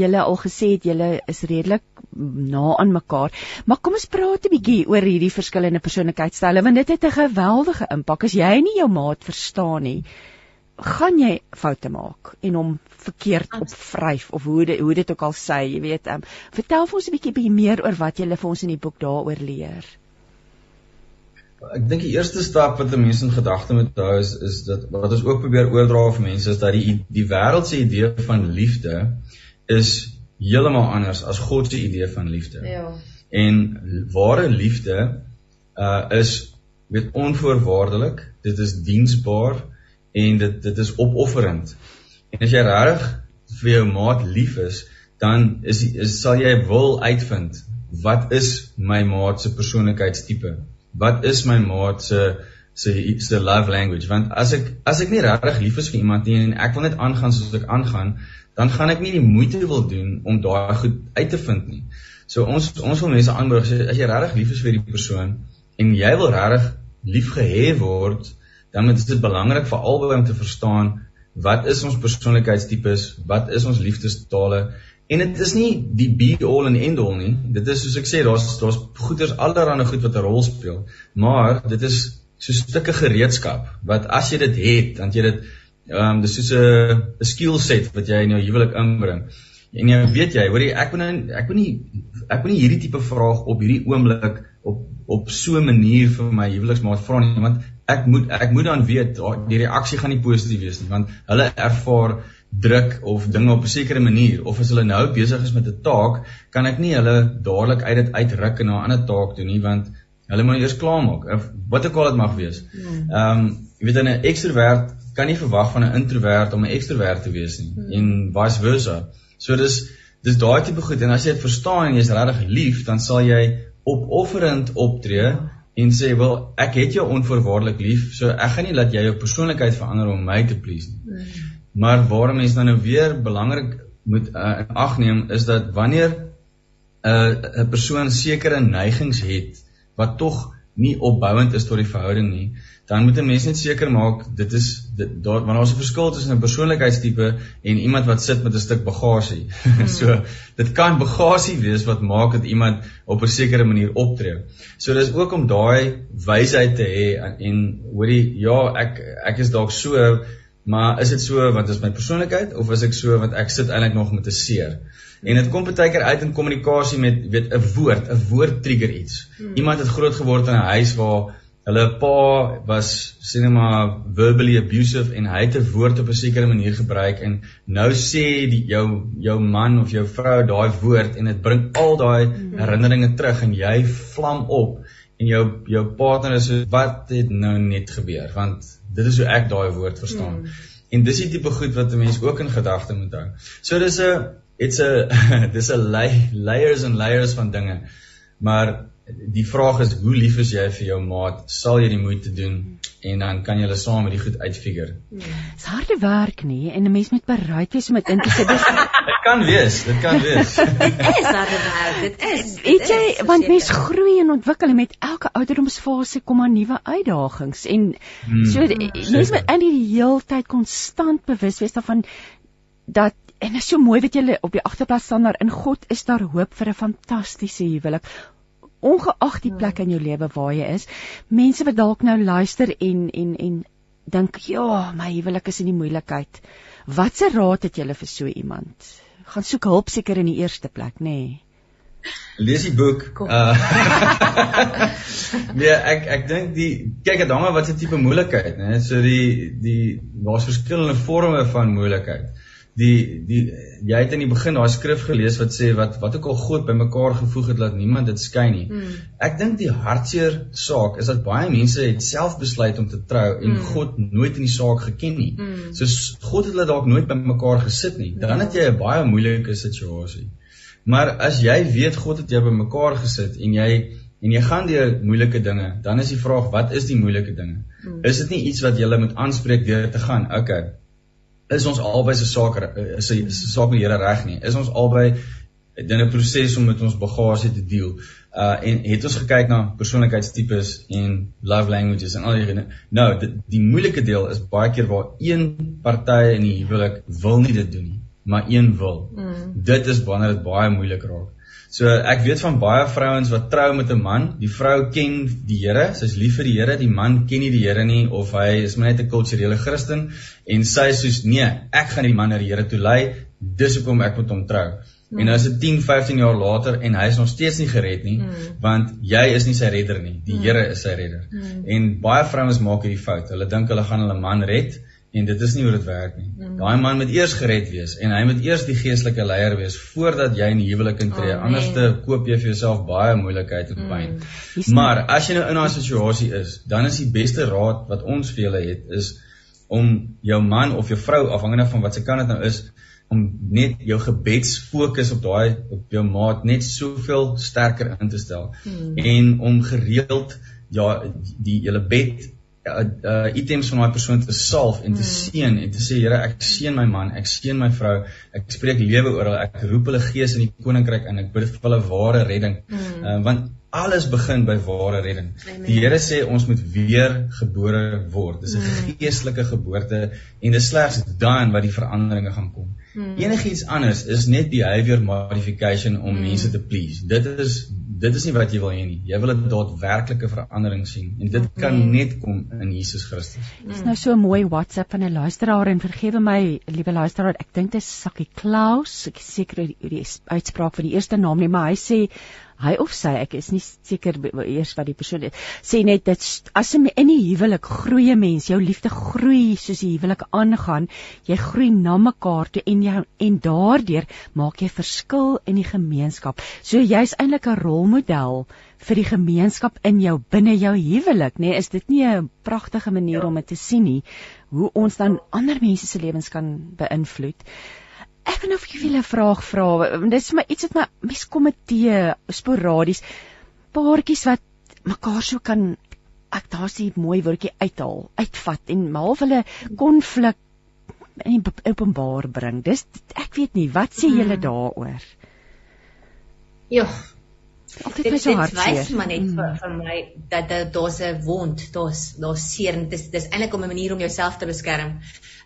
julle al gesê het julle is redelik na aan mekaar. Maar kom ons praat 'n bietjie oor hierdie verskillende persoonlikheidstyle want dit het 'n geweldige impak. As jy nie jou maat verstaan nie, gaan jy foute maak en hom verkeerd opvryf of hoe dit hoe dit ook al sê, jy weet. Um, vertel vir ons 'n bietjie meer oor wat jy vir ons in die boek daaroor leer. Ek dink die eerste stap wat 'n mens in gedagte moet hou is is dat wat ons ook probeer oordra vir mense is dat die die wêreld se idee van liefde is heeltemal anders as God se idee van liefde. Ja. En ware liefde uh is weet onvoorwaardelik, dit is diensbaar en dit dit is opofferend. En as jy regtig vir jou maat lief is, dan is, is sal jy wil uitvind wat is my maat se persoonlikheidstipe? Wat is my maat se se se love language? Want as ek as ek nie regtig lief is vir iemand nie en ek wil net aangaan soos ek aangaan, dan gaan ek nie die moeite wil doen om daai goed uit te vind nie. So ons ons wil mense aanmoedig jy, as jy regtig lief is vir die persoon en jy wil regtig liefgehê word, dan is dit belangrik vir albei om te verstaan wat is ons persoonlikheidstipes, wat is ons liefdestale en dit is nie die be all and end all nie. Dit is soos ek sê, daar's daar's goeders allerlei goed wat 'n rol speel, maar dit is so stukke gereedskap wat as jy dit het, dan jy dit Ehm um, dis soos 'n 'n skill set wat jy in jou huwelik inbring. En jy weet jy, hoorie, ek wil nou ek wil nie ek wil nie hierdie tipe vraag op hierdie oomblik op op so 'n manier vir my huweliksmaat vra nie, want ek moet ek moet dan weet die reaksie gaan nie positief wees nie, want hulle ervaar druk of dinge op 'n sekere manier of as hulle nou besig is met 'n taak, kan ek nie hulle dadelik uit dit uitruk en na 'n ander taak toe nie, want hulle moet eers klaar maak of wat ook al dit mag wees. Hmm. Ehm um, jy weet 'n ekstrovert kan nie verwag van 'n introwert om 'n ekstrovert te wees nie hmm. en vice versa. So dis dis daai tipe goed en as jy dit verstaan en jy's regtig lief, dan sal jy opofferend optree ja. en sê, "Wel, ek het jou onvoorwaardelik lief, so ek gaan nie laat jy jou persoonlikheid verander om my te please nie." Hmm. Maar waarom mense dan nou weer belangrik moet uh, in ag neem is dat wanneer 'n uh, 'n persoon sekere neigings het wat tog nie opbouend is tot die verhouding nie, dan moet 'n mens net seker maak dit is dit daar wanneer ons 'n verskil tussen 'n persoonlikheidstipe en iemand wat sit met 'n stuk bagasie. Hmm. so dit kan bagasie wees wat maak dat iemand op 'n sekere manier optree. So dis ook om daai wysheid te hê en, en hoorie ja, ek ek is dalk so, maar is dit so want dit is my persoonlikheid of is ek so want ek sit eintlik nog met 'n seer? En dit kom baie keer uit in kommunikasie met weet 'n woord, 'n woord trigger iets. Hmm. Iemand het groot geword in 'n huis waar Hulle pa was sê net maar verbally abusive en hy het 'n woord op 'n sekere manier gebruik en nou sê die jou jou man of jou vrou daai woord en dit bring al daai mhm. herinneringe terug en jy vlam op en jou jou partner is so wat het nou net gebeur want dit is hoe ek daai woord verstaan. Hmm. En dis die tipe goed wat 'n mens ook in gedagte moet hou. So dis 'n it's a dis 'n layers and layers van dinge. Maar die vraag is hoe lief is jy vir jou maat? Sal jy die moeite doen en dan kan julle saam met die goed uitfigure. Dis harde werk nie en 'n mens moet bereid wees om dit in te sit. Dit kan wees, dit kan wees. Dit is harde werk, dit is. Weet jy, want mens groei en ontwikkel met elke ouderdomsfase kom daar nuwe uitdagings en hmm, so mens moet in die heeltyd konstant bewus wees daarvan dat en is so mooi wat jy op die agterplaas staan daar in God is daar hoop vir 'n fantastiese huwelik ongeag die plek in jou lewe waar jy is, mense wat dalk nou luister en en en dink, "Ja, my huwelik is in die moeilikheid." Watse raad het jy vir so iemand? Gaan soek hulp seker in die eerste plek, nê? Nee. Lees die boek. Uh, nee, ek ek dink die kyk dit hang af wat se tipe moeilikheid, né? So die die daar's verskillende forme van moeilikheid. Die die jy het in die begin daai skrif gelees wat sê wat wat ook al God bymekaar gevoeg het dat niemand dit skei nie. Mm. Ek dink die hartseer saak is dat baie mense het self besluit om te trou en mm. God nooit in die saak geken nie. Mm. Soos God het hulle dalk nooit bymekaar gesit nie. Dan het jy 'n baie moeilike situasie. Maar as jy weet God het jou bymekaar gesit en jy en jy gaan deur moeilike dinge, dan is die vraag wat is die moeilike dinge? Mm. Is dit nie iets wat jy moet aanspreek deur te gaan? Okay is ons albei se saak is se saak met die Here reg nie. Is ons albei in 'n proses om met ons bagasie te deel. Uh en het ons gekyk na persoonlikheidstipes en love languages en al die dinge. Nou, die, die moeilike deel is baie keer waar een party in die huwelik wil nie dit doen nie, maar een wil. Mm. Dit is wanneer dit baie moeilik raak. So ek weet van baie vrouens wat trou met 'n man, die vrou ken die Here, sy's lief vir die Here, die man ken nie die Here nie of hy is maar net 'n kulturele Christen en sy sê soos nee, ek gaan die man na die Here toe lei, dis hoekom ek met hom trou. Mm. En nou is dit 10, 15 jaar later en hy is nog steeds nie gered nie, mm. want jy is nie sy redder nie, die mm. Here is sy redder. Mm. En baie vrouens maak hierdie fout. Hulle dink hulle gaan hulle man red En dit is nie hoe dit werk nie. Mm. Daai man moet eers gered wees en hy moet eers die geestelike leier wees voordat jy in die huwelik intree. Oh, Anders te koop jy vir jouself baie moeilikheid en pyn. Mm. Maar as jy nou in daai situasie is, dan is die beste raad wat ons vir julle het is om jou man of jou vrou afhangende van wat se kant dit nou is om net jou gebedsfokus op daai op jou maat net soveel sterker in te stel mm. en om gereeld ja die julle bed uh, uh items van daai persoon te salf en te mm. seën en te sê Here ek seën my man, ek seën my vrou, ek spreek lewe oor hulle, ek roep hulle gees in die koninkryk in, ek bid vir hulle ware redding. Mm. Uh want alles begin by ware redding. Amen. Die Here sê ons moet weer gebore word. Dis 'n mm. geestelike geboorte en dis slegs dan wat die veranderinge gaan kom. Mm. Enigiets anders is net behavior modification om mm. mense te please. Dit is dit is nie wat jy wil hê nie. Jy wil 'n daadwerklike verandering sien en dit kan net kom in Jesus Christus. Dit is nou so mooi WhatsApp van 'n luisteraar en vergewe my, liewe luisteraar, ek dink dit is Sakkie Klaus. Ek seker die uitspraak van die eerste naam nie, maar hy sê hy of sy ek is nie seker eers wat die persoon is. Sê net dit as in die huwelik groei mens jou liefde groei soos die huwelik aangaan jy groei na mekaar toe en jy en daardeur maak jy verskil in die gemeenskap. So jy's eintlik 'n rolmodel vir die gemeenskap in jou binne jou huwelik nê nee, is dit nie 'n pragtige manier ja. om dit te sien nie hoe ons dan ander mense se lewens kan beïnvloed Ek wil nou vir julle 'n vraag vra. Dit is maar iets wat my mes komitee sporadies paartjies wat mekaar so kan ek daar's 'n mooi woordjie uithaal, uitvat en half hulle konflik in openbaar bring. Dis ek weet nie, wat sê julle hmm. daaroor? Ja. Altyd my so hartseer. Dit wys maar net vir, hmm. vir my dat daar's 'n wond, daar's daar's seer en dis dis eintlik om 'n manier om jouself te beskerm.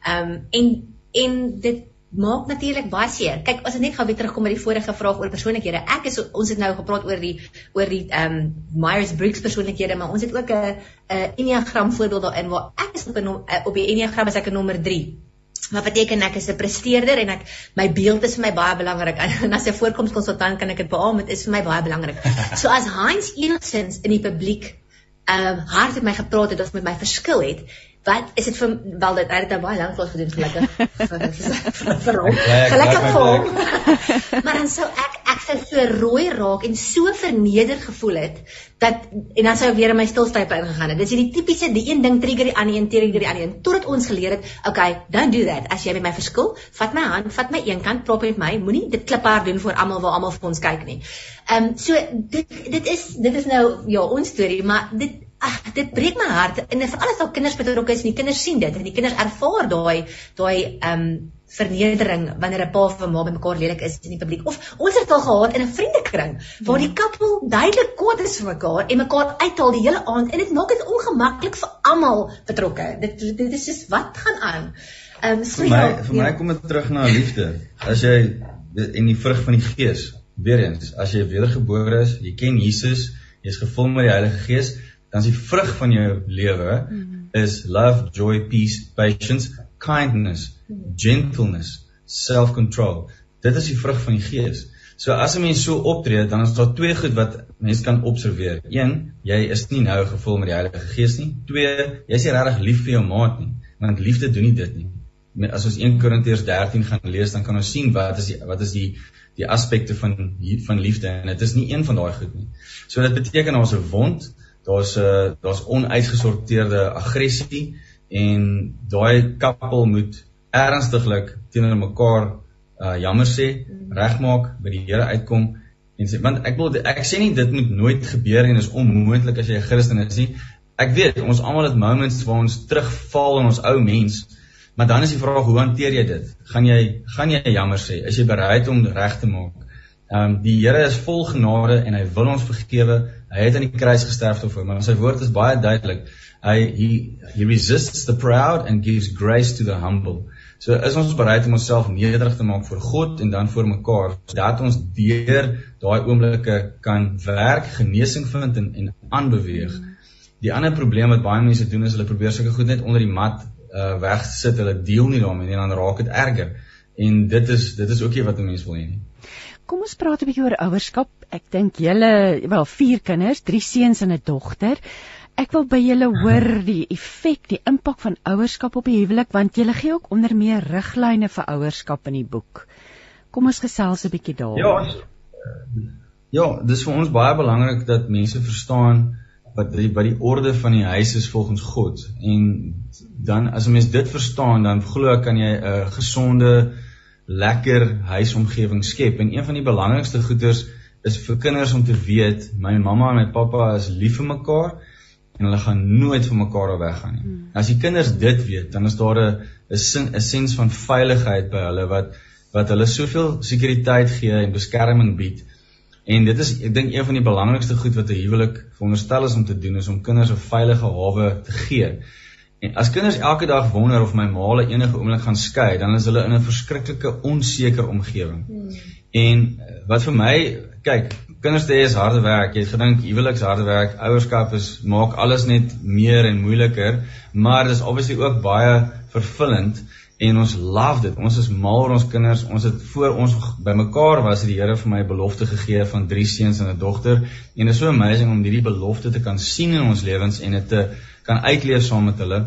Ehm um, en en dit maak natuurlik baie seer. Kyk, as ek net gou weer terugkom by die vorige vraag oor persoonlikhede. Ek is ons het nou gepraat oor die oor die ehm um, Myers-Briggs persoonlikhede, maar ons het ook 'n 'n Enneagram voorbeeld daarin waar ek is op 'n op die Enneagram is ek 'n nommer 3. Wat beteken ek is 'n presteerder en ek my beeld is vir my baie belangrik. En as 'n voorkomskonsultant kan ek dit beamoen, dit is vir my baie belangrik. So as Heinz enigstens in die publiek ehm uh, hard met my gepraat het of met my verskil het, wat? Is dit vir wel dit het nou baie lank voor gedoen gelukkig. Vir hom gelukkig vir hom. maar dan sou ek ek sou so rooi raak en so verneder gevoel het dat en dan sou ek weer in my stilstype ingegaan het. Dis hierdie tipiese die een ding trigger die ander een trigger die ander een totdat ons geleer het okay don't do that. As jy met my verskil vat my hand vat my een kant prop met my. Moenie dit kliphard doen vir almal waar almal vir ons kyk nie. Ehm um, so dit dit is dit is nou ja ons storie maar dit ag dit breek my hart en veral as al kinders betrokke is en die kinders sien dit en die kinders ervaar daai daai ehm um, vernedering wanneer 'n pa of 'n ma bymekaar lelik is in die publiek. Of ons het al gehad in 'n vriendekring waar die koppel duidelik kwaad is vir mekaar en mekaar uithaal die hele aand en dit maak dit ongemaklik vir almal betrokke. Dit dit is soos wat gaan aan? Ehm um, so vir my ja, vir my kom dit terug na liefde. As jy en die vrug van die gees weer eens as jy wedergebore is jy ken Jesus jy's gevul met die Heilige Gees dan is die vrug van jou lewe mm. is love, joy, peace, patience, kindness, gentleness, self-control. Dit is die vrug van die Gees. So as 'n mens so optree, dan is daar twee goed wat mense kan observeer. Een, jy is nie nou gevul met die Heilige Gees nie. Twee, jy is nie regtig lief vir jou maat nie, want liefde doen nie dit nie. as ons 1 Korintiërs 13 gaan lees, dan kan ons sien wat is die wat is die die aspekte van van liefde en dit is nie een van daai goed nie. So dit beteken ons 'n wond, daar's 'n daar's onuitgesorteerde aggressie en daai koppel moet ernstiglik teenoor mekaar uh jammer sê, regmaak, by die Here uitkom en sê want ek wil ek sê nie dit moet nooit gebeur en is onmoontlik as jy 'n Christen is nie. Ek weet ons almal het moments waar ons terugval in ons ou mens. Maar dan is die vraag hoe hanteer jy dit? Gaan jy gaan jy jammer sê? Is jy bereid om reg te maak? Ehm um, die Here is vol genade en hy wil ons vergewe. Hy het aan die kruis gesterf vir ons. Sy woord is baie duidelik. Hy he, he resists the proud and gives grace to the humble. So is ons bereid om onsself nederig te maak voor God en dan voor mekaar sodat ons deur daai oomblikke kan werk, genesing vind en en aanbeweeg. Die ander probleem wat baie mense doen is hulle probeer sulke goed net onder die mat uh wegsit, hulle deel nie daarmee nie en dan raak dit erger. En dit is dit is ook nie wat 'n mens wil hê nie. Kom ons praat 'n bietjie oor ouerskap. Ek dink julle, wel, vier kinders, drie seuns en 'n dogter. Ek wil by julle hoor die effek, die impak van ouerskap op die huwelik want julle gee ook onder meer riglyne vir ouerskap in die boek. Kom ons gesels 'n bietjie daaroor. Ja. Ja, dis vir ons baie belangrik dat mense verstaan wat die wat die orde van die huis is volgens God. En dan as 'n mens dit verstaan, dan glo ek kan jy 'n gesonde, lekker huisomgewing skep. En een van die belangrikste goeders is vir kinders om te weet, my mamma en my pappa is lief vir mekaar en hulle gaan nooit van mekaar af weggaan nie. Hmm. As die kinders dit weet, dan is daar 'n 'n 'n sens van veiligheid by hulle wat wat hulle soveel sekuriteit gee en beskerming bied. En dit is ek dink een van die belangrikste goed wat 'n huwelik veronderstel is om te doen is om kinders 'n veilige hawe te gee. En as kinders elke dag wonder of my ma hulle enige oomblik gaan skei, dan is hulle in 'n verskriklike onseker omgewing. Hmm. En eh, wat vir my, kyk, kinders te hê is harde werk. Jy het gedink huweliks harde werk, ouerskap is maak alles net meer en moeiliker, maar dis obviously ook baie vervullend en ons love dit. Ons is mal oor ons kinders. Ons het voor ons bymekaar was het die Here vir my belofte gegee van drie seuns en 'n dogter. En dit is so amazing om hierdie belofte te kan sien in ons lewens en dit te kan uitleef saam met hulle.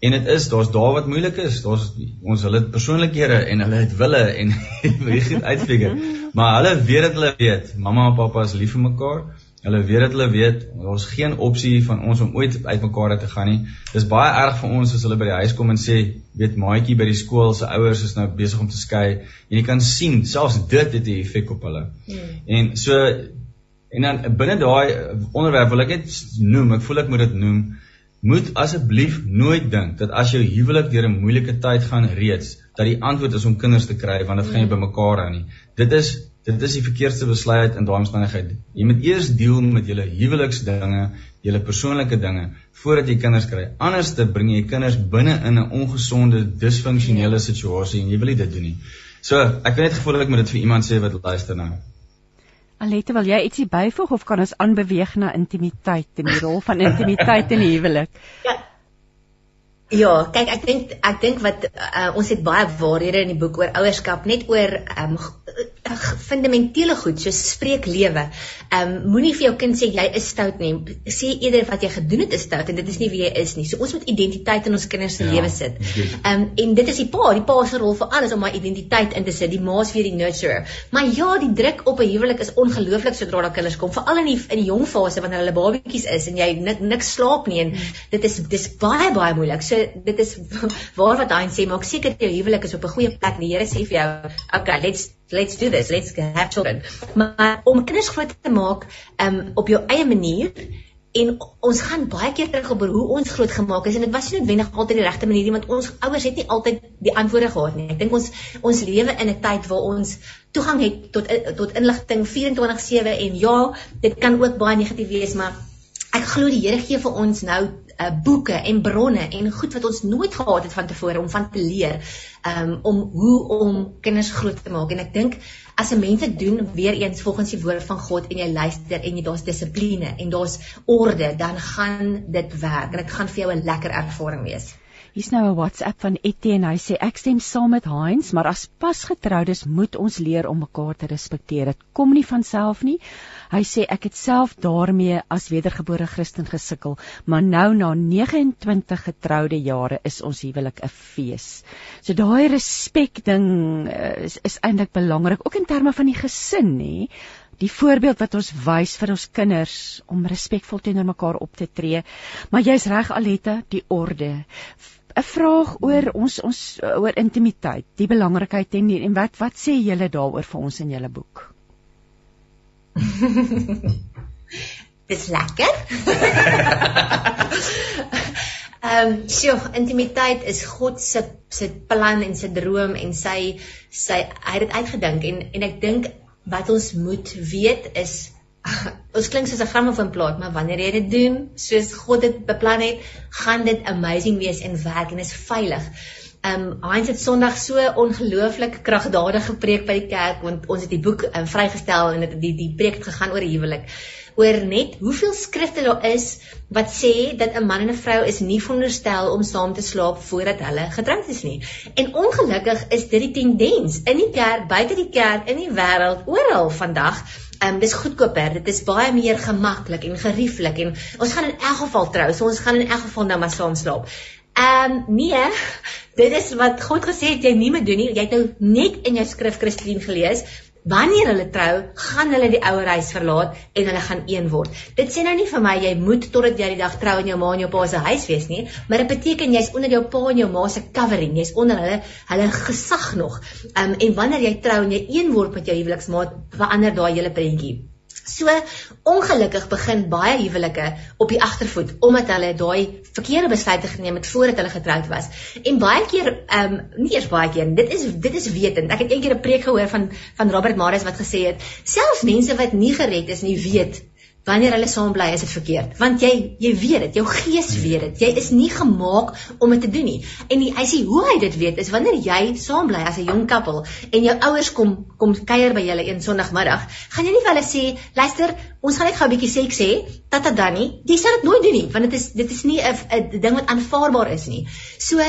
En dit is daar's daar wat moeilik is. Daar's ons hulle persoonlikhede en hulle het wille en wie gaan uitfigure. Maar hulle weet dat hulle weet, mamma en pappa is lief vir mekaar. Hulle weet dat hulle weet daar's geen opsie van ons om ooit uitmekaar te gaan nie. Dis baie erg vir ons as hulle by die huis kom en sê, weet maatjie by die skool se ouers is nou besig om te skei. En jy kan sien selfs dit het 'n effek op hulle. Hmm. En so en dan binne daai onderwerp wil ek net noem, ek voel ek moet dit noem, moet asseblief nooit dink dat as jou huwelik deur 'n moeilike tyd gaan reeds, dat die antwoord is om kinders te kry want dit gaan jy bymekaar hou nie. Dit is dit is die verkeerdste besluit in daai omstandigheid. Jy moet eers deel met julle huweliksdinge, julle persoonlike dinge voordat jy kinders kry. Anders te bring jy kinders binne in 'n ongesonde, disfunksionele situasie en jy wil nie dit doen nie. So, ek het net gevoel ek moet dit vir iemand sê wat luister nou. Alette, wil jy ietsie byvoeg of kan ons aanbeweeg na intimiteit en die rol van intimiteit in die huwelik? Ja, Ja, kyk ek dink ek dink wat uh, ons het baie waarhede in die boek oor ouerskap, net oor um, fundamentele goed soos spreek lewe. Um moenie vir jou kind sê jy is stout nie. Sê eerder wat jy gedoen het is stout en dit is nie wie jy is nie. So ons moet identiteit in ons kinders se ja, lewe sit. Um en dit is die pa, die pa se rol vir alles om my identiteit in te sit. Die ma is weer die nurturer. Maar ja, die druk op 'n huwelik is ongelooflik sodra daar kinders kom, veral in die in die jong fase wanneer hulle babatjies is en jy nik, niks slaap nie en dit is dis baie baie moeilik. So dit is waar wat hy sê, maak seker jou huwelik is op 'n goeie plek. Die Here sê vir jou, okay, let's let's do this, let's have children. Maar om kinders groot te maak um op jou eie manier en ons gaan baie keer terug op hoe ons groot gemaak is en dit was nie noodwendig altyd die regte manier nie want ons ouers het nie altyd die antwoorde gehad nie. Ek dink ons ons lewe in 'n tyd waar ons toegang het tot tot inligting 24/7 en ja, dit kan ook baie negatief wees, maar ek glo die Here gee vir ons nou uh, boeke en bronne en goed wat ons nooit gehad het van tevore om van te leer um, om hoe om kinders groot te maak en ek dink as 'n mens dit doen weer eens volgens die woord van God en jy luister en jy daar's dissipline en daar's orde dan gaan dit werk en dit gaan vir jou 'n lekker ervaring wees. Hier's nou 'n WhatsApp van Etienne. Hy sê ek stem saam met Heinz, maar as pasgetroudes moet ons leer om mekaar te respekteer. Dit kom nie van self nie. Hy sê ek het self daarmee as wedergebore Christen gesukkel, maar nou na 29 getroude jare is ons huwelik 'n fees. So daai respek ding eh, is, is eintlik belangrik ook in terme van die gesin, nê? die voorbeeld wat ons wys vir ons kinders om respekvol teenoor mekaar op te tree. Maar jy's reg Aletta, die orde. 'n Vraag oor ons ons oor intimiteit, die belangrikheid en en wat wat sê julle daaroor vir ons in julle boek? Dis lekker. Ehm, um, so intimiteit is God se se plan en sy droom en sy sy hy het dit uitgedink en en ek dink wat ons moet weet is ons klink soos 'n grammofoonplaat, maar wanneer jy dit doen soos God dit beplan het, gaan dit amazing wees en werk en is veilig. Um Heinz het Sondag so ongelooflik kragtadig gepreek by die kerk want ons het die boek um, vrygestel en dit die die preek het gegaan oor huwelik. Oor net hoeveel skrifte daar is wat sê dat 'n man en 'n vrou is nie veronderstel om saam te slaap voordat hulle getroud is nie. En ongelukkig is dit die tendens in die kerk, buite die kerk, in die wêreld, oral vandag Ehm um, dis goedkoper. Dit is baie meer gemaklik en gerieflik en ons gaan in elk geval trou. So ons gaan in elk geval nou maar saam slaap. Ehm um, nee, dit is wat God gesê het jy nie moet doen nie. Jy het nou net in jou skrif Christine gelees Wanneer hulle trou, gaan hulle die ouer huis verlaat en hulle gaan een word. Dit sê nou nie vir my jy moet totdat jy die dag trou in jou ma en jou pa se huis wees nie, maar dit beteken jy's onder jou pa en jou ma se covering, jy's onder hulle hulle gesag nog. Um, en wanneer jy trou en jy een word met jou huweliksmaat, verander daai hele prentjie. So ongelukkig begin baie huwelike op die agtervoet omdat hulle daai verkeerde besluite geneem het voordat hulle getroud was. En baie keer ehm um, nie eers baie keer, dit is dit is wetend. Ek het eendag 'n preek gehoor van van Robert Maris wat gesê het, selfs mense wat nie gered is nie weet wanneer hulle saam bly is dit verkeerd. Want jy jy weet dit jou gees weet dit jy is nie gemaak om dit te doen nie. En die, hy sê hoe hy dit weet is wanneer jy saam bly as 'n jong koppel en jou ouers kom kom kuier by julle een sonoggmiddag gaan jy nie vir hulle sê luister ons gaan net gou 'n bietjie seks hê tata Danny jy sal dit nooit doen nie want dit is dit is nie 'n ding wat aanvaarbaar is nie. So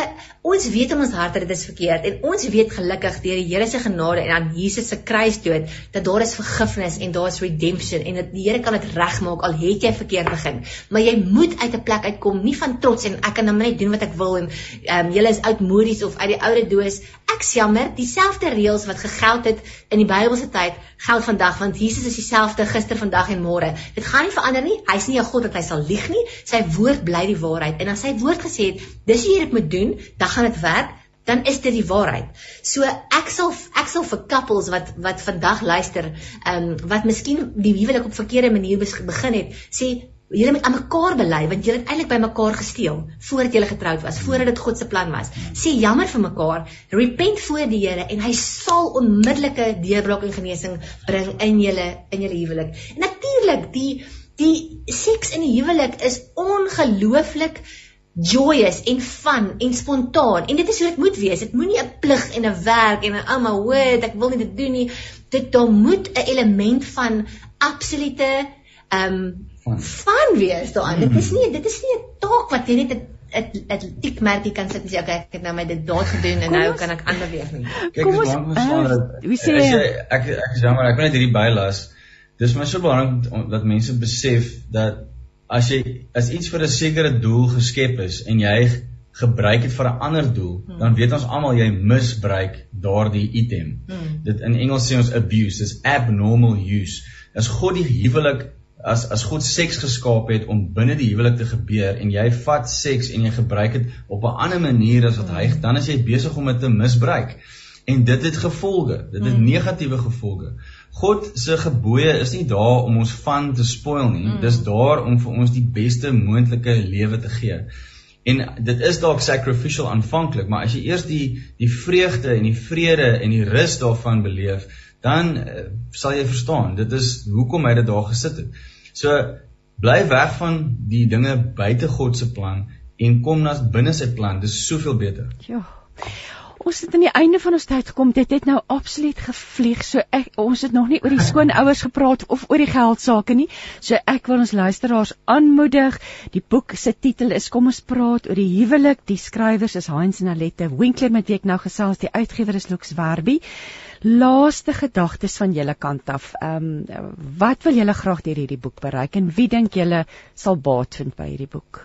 ons weet in ons harte dit is verkeerd en ons weet gelukkig deur die Here se genade en aan Jesus se kruisdood dat daar is vergifnis en daar is redemption en dat die Here kan dit regmaak al het jy verkeerd begin. Maar jy moet uit 'n plek uitkom nie van trots en ek kan nou net doen wat ek wil en ehm um, jy is oudmodies of uit die oude doos. Ek jammer dieselfde reëls wat gegeld het in die Bybelse tyd geld vandag want Jesus is dieselfde gister vandag en môre. Dit gaan nie verander nie. Hy's nie 'n God dat hy sal lieg nie. Sy woord bly die waarheid. En as hy woord gesê het dis hoe jy dit moet doen dan gaan dit werk dan is dit die waarheid. So ek sal ek sal vir couples wat wat vandag luister, ehm um, wat miskien die huwelik op verkeerde manier begin het, sê julle moet aan mekaar bely want julle het eintlik by mekaar gesteel voordat julle getroud was, voordat dit God se plan was. Sê jammer vir mekaar, repent voor die Here en hy sal onmiddellike deurbraak en genesing bring in julle in julle huwelik. Natuurlik die die seks in die huwelik is ongelooflik joyous en fun en spontaan en dit is hoe dit moet wees. Dit moenie 'n plig en 'n werk en 'n ouma word ek wil nie dit doen nie. Dit daar moet 'n element van absolute ehm um, fun wees daarin. Dit is nie dit is nie 'n taak wat jy net 'n 'n tikmerkie kan sit en sê okay, ek het nou my dit daar gedoen en nou kan ek aanbeweeg nie. Kyk, ons maak ons van wie sê ek ek is jammer, ek wil net hierdie bylas. Dis maar so belangrik dat mense besef dat as jy as iets vir 'n sekere doel geskep is en jy gebruik dit vir 'n ander doel, hmm. dan weet ons almal jy misbruik daardie item. Hmm. Dit in Engels sê ons abuse, dis abnormal use. As God die huwelik as as God seks geskaap het om binne die huwelik te gebeur en jy vat seks en jy gebruik dit op 'n ander manier as wat hy, hmm. dan is jy besig om dit te misbruik. En dit het gevolge, dit het hmm. negatiewe gevolge. God se gebooie is nie daar om ons van te spoil nie. Mm. Dis daar om vir ons die beste moontlike lewe te gee. En dit is dalk sacrificial aanvanklik, maar as jy eers die die vreugde en die vrede en die rus daarvan beleef, dan uh, sal jy verstaan, dit is hoekom hy dit daar gesit het. So bly weg van die dinge buite God se plan en kom na binne sy plan. Dis soveel beter. Ja. Ons het aan die einde van ons tyd gekom. Dit het nou absoluut gevlieg. So ek ons het nog nie oor die skoonouers gepraat of oor die geld sake nie. So ek wil ons luisteraars aanmoedig. Die boek se titel is Kom ons praat oor die huwelik. Die skrywers is Heinz en Alette Winkler met wie ek nou gesels. Die uitgewer is Lux Werby. Laaste gedagtes van julle kant af. Ehm um, wat wil julle graag deur hierdie boek bereik en wie dink julle sal baat vind by hierdie boek?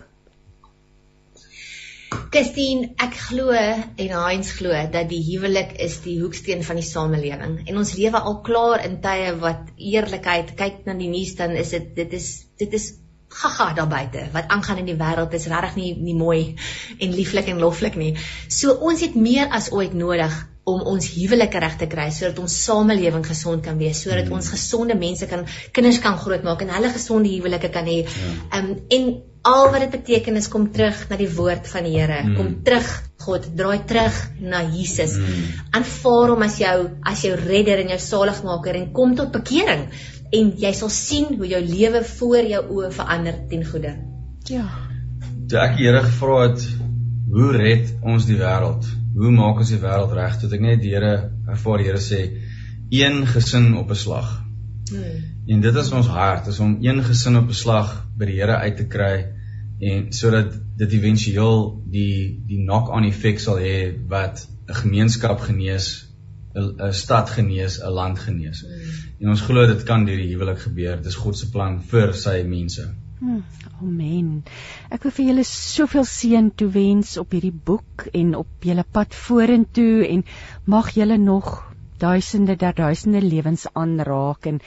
Christine, ek glo en Heinz glo dat die huwelik is die hoeksteen van die samelewing. En ons lewe al klaar in tye wat eerlikheid, kyk na die nuus dan is dit dit is dit is gaga daar buite. Wat aangaan in die wêreld is regtig nie nie mooi en lieflik en loflik nie. So ons het meer as ooit nodig om ons huwelike reg te kry sodat ons samelewing gesond kan wees, sodat mm. ons gesonde mense kan kinders kan grootmaak en hulle gesonde huwelike kan hê. Ja. Ehm um, en al wat dit beteken is kom terug na die woord van die Here. Mm. Kom terug, God, draai terug na Jesus. Mm. Aanvaar hom as jou as jou redder en jou saligmaker en kom tot bekering en jy sal sien hoe jou lewe voor jou oë verander ten goeie. Ja. Toe ek die Here gevra het, hoe red ons die wêreld? Hoe maak ons die wêreld reg? Toe ek net die Here ervaar die Here sê een gesin op 'n slag. Hmm. En dit is ons hart, is om een gesin op 'n slag by die Here uit te kry en sodat dit éventueel die die knock-on effek sal hê wat 'n gemeenskap genees, 'n stad genees, 'n land genees. Mm. En ons glo dit kan deur die huwelik gebeur. Dit is God se plan vir sy mense. Hmm, amen. Ek wil vir julle soveel seën toewens op hierdie boek en op julle pad vorentoe en mag julle nog duisende der duisende lewens aanraak en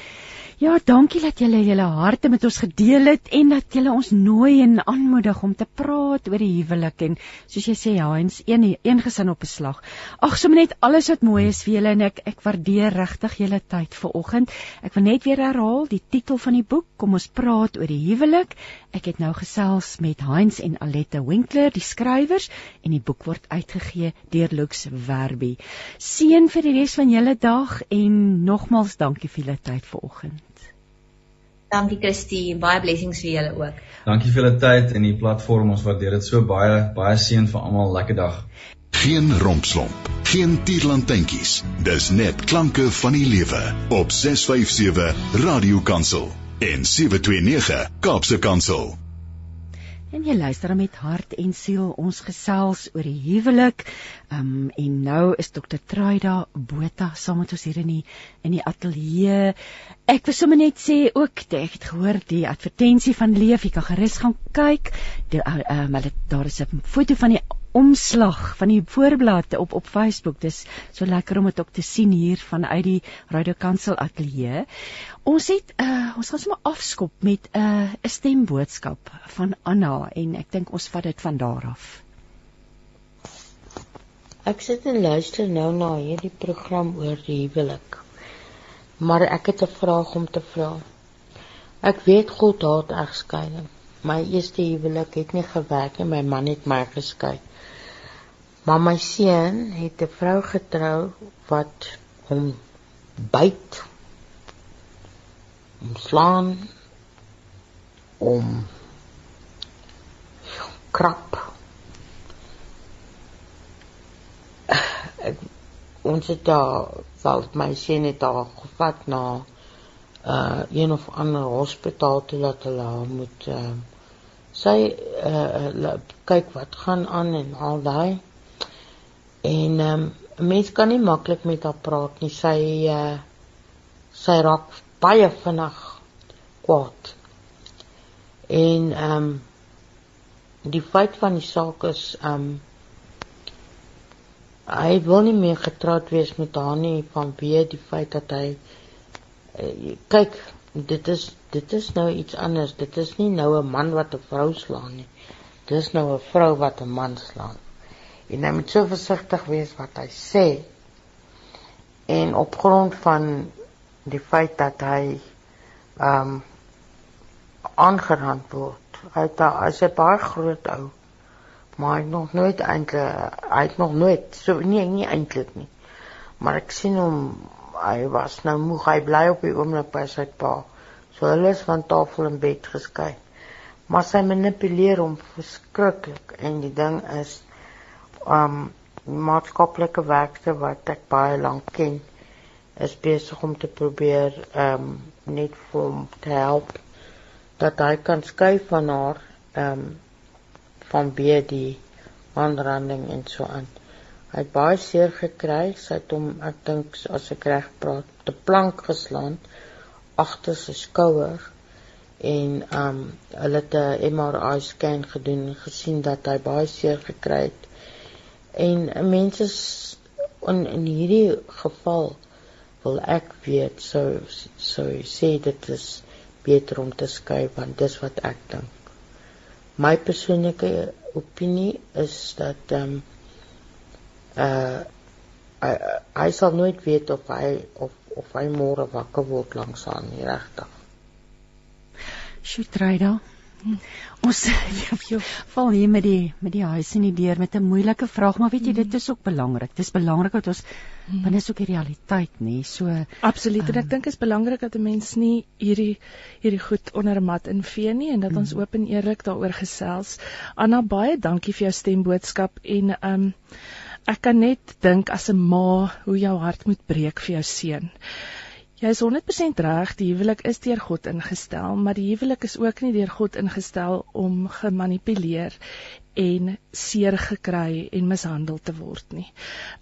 Ja, dankie dat julle julle harte met ons gedeel het en dat julle ons nooi en aanmoedig om te praat oor die huwelik en soos jy sê, ja, eens een een gesin op 'n slag. Ag, sommer net alles wat mooi is vir julle en ek ek waardeer regtig julle tyd vanoggend. Ek wil net weer herhaal die titel van die boek, kom ons praat oor die huwelik. Ek het nou gesels met Heinz en Alette Winkler, die skrywers, en die boek word uitgegee deur Lux Werby. Seën vir die res van julle dag en nogmals dankie vir julle tyd vanoggend. Dankie Christie, baie blessings vir julle ook. Dankie vir julle tyd en die platform. Ons waardeer dit so baie. Baie seën vir almal. Lekker dag. Geen rompslomp, geen tierlantjies. Dis net klanke van die lewe op 657 Radio Kansel en 729 Kaapse Kansel. En jy luister met hart en siel ons gesels oor die huwelik. Um en nou is Dr. Traida Botha saam met ons hier in die in die ateljee. Ek wil sommer net sê ook ek het gehoor die advertensie van Leef, jy kan gerus gaan kyk. Uh, um, hulle daar is 'n foto van die omslag van die voorblad op op Facebook. Dis so lekker om dit ook te sien hier vanuit die Radio Kansel ateljee. Ons het uh ons gaan sommer afskop met 'n uh, 'n stemboodskap van Anna en ek dink ons vat dit van daar af. Ek sit en luister nou na hierdie program oor die huwelik. Maar ek het 'n vraag om te vra. Ek weet God haat egskeiding. My eerste huwelik het nie gewerk nie, my man het my geskei. Maar my seun het 'n vrou getrou wat hom byt. Hom slaan om krap. Ek ons het daar sal my seun het daar gevat na uh een of ander hospitaal toe dat hulle moet uh, sy uh, kyk wat gaan aan en al daai En ehm um, 'n mens kan nie maklik met haar praat nie. Sy uh sy raak baie vinnig kwaad. En ehm um, die feit van die saak is ehm um, hy wil nie meer getroud wees met haar nie vanweë die feit dat hy uh, kyk dit is dit is nou iets anders. Dit is nie nou 'n man wat 'n vrou slaan nie. Dit is nou 'n vrou wat 'n man slaan en hy moet so versigtig wees wat hy sê. En op grond van die feit dat hy ehm um, aangerand word. Hy het as 'n baie groot ou maar hy nog nooit eintlik hy het nog nooit so nee nie eintlik nie. Maar ek sien hom hy was nou moeg hy bly op die oomblik by sy pa. So hulle is van tafel en bed geskei. Maar sy manipuleer hom verskriklik en die ding is um maatskaplike werker wat ek baie lank ken is besig om te probeer um, net vir hom te help dat hy kan skei van haar um, van baie die aanranding en so aan. Hy het baie seer gekry, sy het hom ek dink as ek reg praat, te plank geslaan agter sy skouer en um hulle het 'n MRI scan gedoen en gesien dat hy baie seer gekry het. En mense in in hierdie geval wil ek weet so so sê dit is beter om te skei want dis wat ek dink. My persoonlike opinie is dat um uh hy hy sal nooit weet of hy of of hy môre wakker word langs aan nie regtig. Sjoetreda. Ons val hier met die met die huis in die deur met 'n moeilike vraag, maar weet jy dit is ook belangrik. Dit is belangrik dat ons binne is ook die realiteit, nê? So Absoluut. Um, en ek dink dit is belangrik dat 'n mens nie hierdie hierdie goed onder 'n mat invee nie en dat ons mm. oop en eerlik daaroor gesels. Anna, baie dankie vir jou stemboodskap en ehm um, ek kan net dink as 'n ma hoe jou hart moet breek vir jou seun. Jy is 100% reg, die huwelik is deur God ingestel, maar die huwelik is ook nie deur God ingestel om gemanipuleer en seer gekry en mishandel te word nie.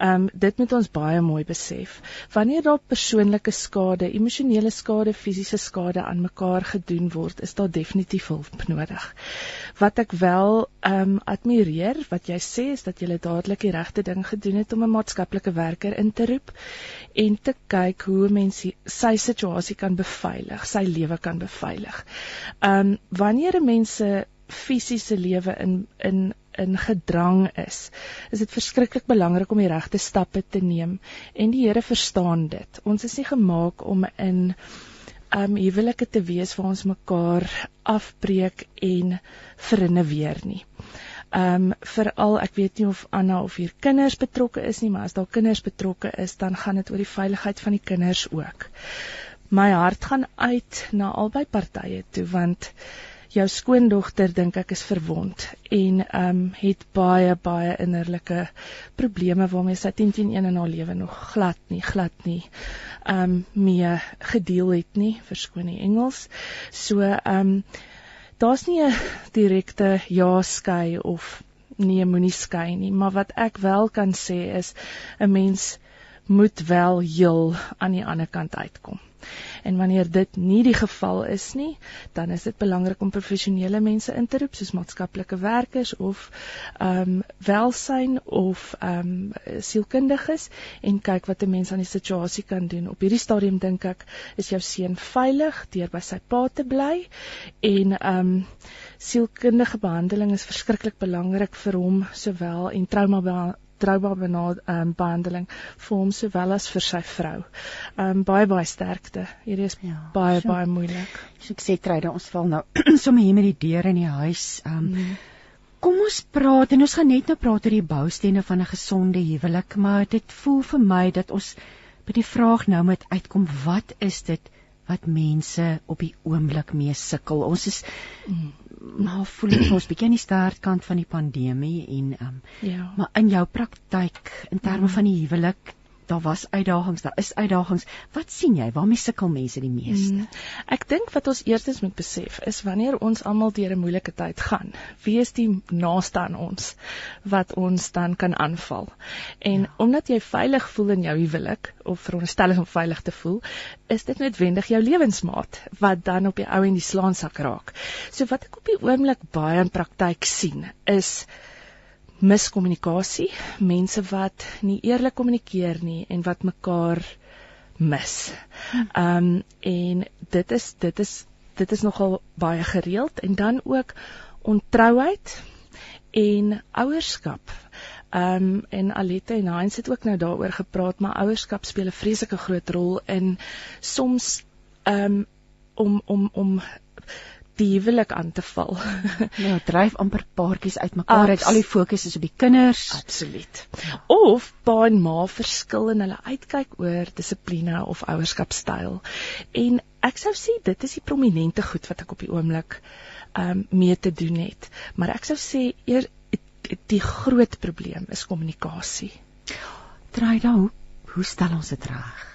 Um dit moet ons baie mooi besef. Wanneer daar persoonlike skade, emosionele skade, fisiese skade aan mekaar gedoen word, is daar definitief hulp nodig. Wat ek wel um admireer wat jy sê is dat jy dadelik die regte ding gedoen het om 'n maatskaplike werker in te roep en te kyk hoe mense sy situasie kan beveilig, sy lewe kan beveilig. Um wanneer mense fisiese lewe in in in gedrang is, is dit verskriklik belangrik om die regte stappe te neem en die Here verstaan dit. Ons is nie gemaak om in um huwelike te wees waar ons mekaar afbreek en verinne weer nie. Um veral ek weet nie of Anna of hier kinders betrokke is nie, maar as daar kinders betrokke is, dan gaan dit oor die veiligheid van die kinders ook. My hart gaan uit na albei partye toe want jou skoondogter dink ek is verwond en ehm um, het baie baie innerlike probleme waarmee sy 10 teen 1 in haar lewe nog glad nie glad nie ehm um, mee gedeel het nie verskoon die Engels. So ehm um, daar's nie 'n direkte ja skei of nee moenie skei nie maar wat ek wel kan sê is 'n mens moet wel heel aan die ander kant uitkom En wanneer dit nie die geval is nie, dan is dit belangrik om professionele mense in te roep soos maatskaplike werkers of ehm um, welsyn of ehm um, sielkundiges en kyk wat 'n mens aan die situasie kan doen. Op hierdie stadium dink ek is jou seun veilig deur by sy pa te bly en ehm um, sielkundige behandeling is verskriklik belangrik vir hom sowel en trauma trauma um, behandeling vir hom sowel as vir sy vrou. Um baie baie sterkte. Hierdie is ja, baie so, baie moeilik. So ek sê Tryde, ons val nou sommer hier met die deur in die huis. Um mm. Kom ons praat en ons gaan net nou praat oor die boustene van 'n gesonde huwelik, maar dit voel vir my dat ons by die vraag nou moet uitkom, wat is dit wat mense op die oomblik mee sukkel? Ons is mm maar voel ek ons bietjie aan die sterkant van die pandemie en ehm um, ja. maar in jou praktyk in terme mm. van die huwelik daar was uitdagings, daar is uitdagings. Wat sien jy? Waarmee sukkel mense die meeste? Hmm. Ek dink wat ons eerstens moet besef is wanneer ons almal deur 'n moeilike tyd gaan, wie is die naaste aan ons wat ons dan kan aanval? En ja. omdat jy veilig voel in jou huwelik of veronderstel is om veilig te voel, is dit noodwendig jou lewensmaat wat dan op die ou en die slaansak raak. So wat ek op die oomblik baie in praktyk sien is miskommunikasie, mense wat nie eerlik kommunikeer nie en wat mekaar mis. Ehm um, en dit is dit is dit is nogal baie gereeld en dan ook ontrouheid en ouerskap. Ehm um, en Alita en Heinz het ook nou daaroor gepraat, maar ouerskap speel 'n vreeslike groot rol in soms ehm um, om om om die huwelik aan te val. ja, dryf amper paartjies uitmekaar uit. Al die fokus is op die kinders. Absoluut. Ja. Of pa en ma verskil in hulle uitkyk oor dissipline of ouerskapstyl. En ek sou sê dit is die prominente goed wat ek op die oomblik um, mee te doen het. Maar ek sou sê eer die groot probleem is kommunikasie. Dan hoe, hoe stel ons dit reg?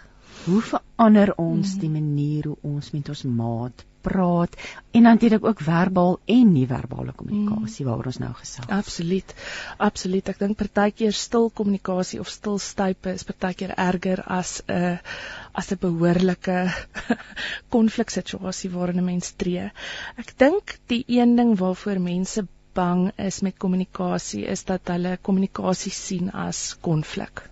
Hoe verander ons mm. die manier hoe ons met ons maat praat en natuurlik ook verbaal en nie-verbale kommunikasie mm. waaroor ons nou gesels. Absoluut. Absoluut. Ek dink partykeer stil kommunikasie of stil stype is partykeer erger as 'n uh, as 'n behoorlike konfliksituasie waarin 'n mens tree. Ek dink die een ding waarvoor mense bang is met kommunikasie is dat hulle kommunikasie sien as konflik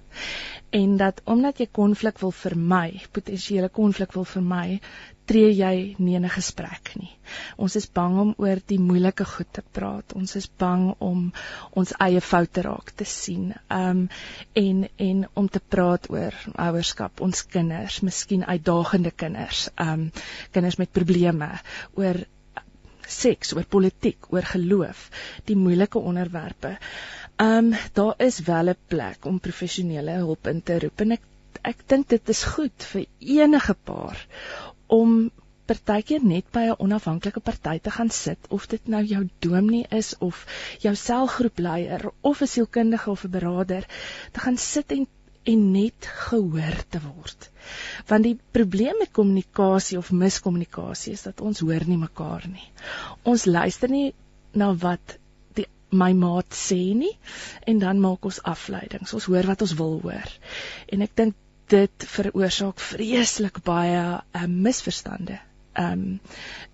en dat omdat jy konflik wil vermy, potensiële konflik wil vermy, tree jy nie in 'n gesprek nie. Ons is bang om oor die moeilike goed te praat. Ons is bang om ons eie foute raak te sien. Um en en om te praat oor ouerskap, ons kinders, miskien uitdagende kinders, um kinders met probleme, oor seks, oor politiek, oor geloof, die moeilike onderwerpe. Ehm um, daar is wel 'n plek om professionele hulp in te roep en ek ek dink dit is goed vir enige paar om partykeer net by 'n onafhanklike party te gaan sit of dit nou jou dominee is of jou selgroepleier of 'n sielkundige of 'n beraader te gaan sit en en net gehoor te word. Want die probleem met kommunikasie of miskommunikasie is dat ons hoor nie mekaar nie. Ons luister nie na wat my maat sê nie en dan maak ons afleidings. Ons hoor wat ons wil hoor. En ek dink dit veroorsaak vreeslik baie uh, misverstande um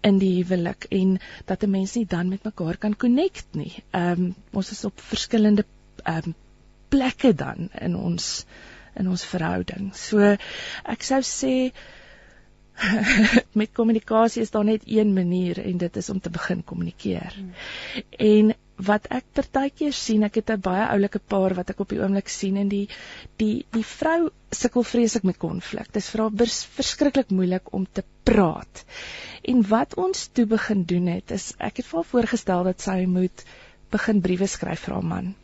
in die huwelik en dat 'n mens nie dan met mekaar kan connect nie. Um ons is op verskillende um plekke dan in ons in ons verhouding. So ek sou sê met kommunikasie is daar net een manier en dit is om te begin kommunikeer. Hmm. En wat ek partykeer sien, ek het 'n baie oulike paar wat ek op die oomblik sien en die die die vrou sukkel vreeslik met konflik. Dit is vir haar verskriklik moeilik om te praat. En wat ons toe begin doen het, is ek het vir haar voorgestel dat sy moet begin briewe skryf vir haar man.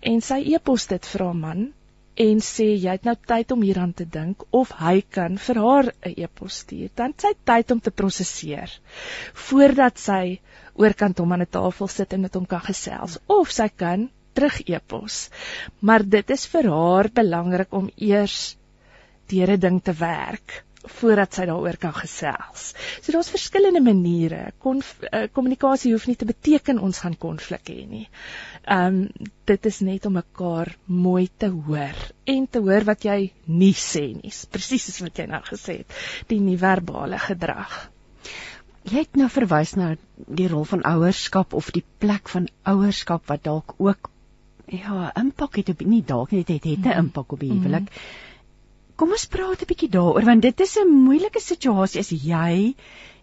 En sy e-pos dit vir haar man en sê jy het nou tyd om hieraan te dink of hy kan vir haar 'n e-pos stuur. Dan sy tyd om te prosesseer voordat sy oorkant hom aan 'n tafel sit en met hom kan gesels of sy kan terug e-pos. Maar dit is vir haar belangrik om eers deur 'n ding te werk voordat sy daaroor kan gesels. So daar's verskillende maniere. Eh, kommunikasie hoef nie te beteken ons gaan konflik hê nie. Ehm um, dit is net om mekaar mooi te hoor en te hoor wat jy nie sê nie. Presies soos wat jy nou gesê het, die nie-verbale gedrag. Jy het nou verwys na die rol van ouerskap of die plek van ouerskap wat dalk ook ja, impak het op nie dalk net het het 'n mhm. impak op die huwelik. Mm -hmm. Kom ons praat 'n bietjie daaroor want dit is 'n moeilike situasie as jy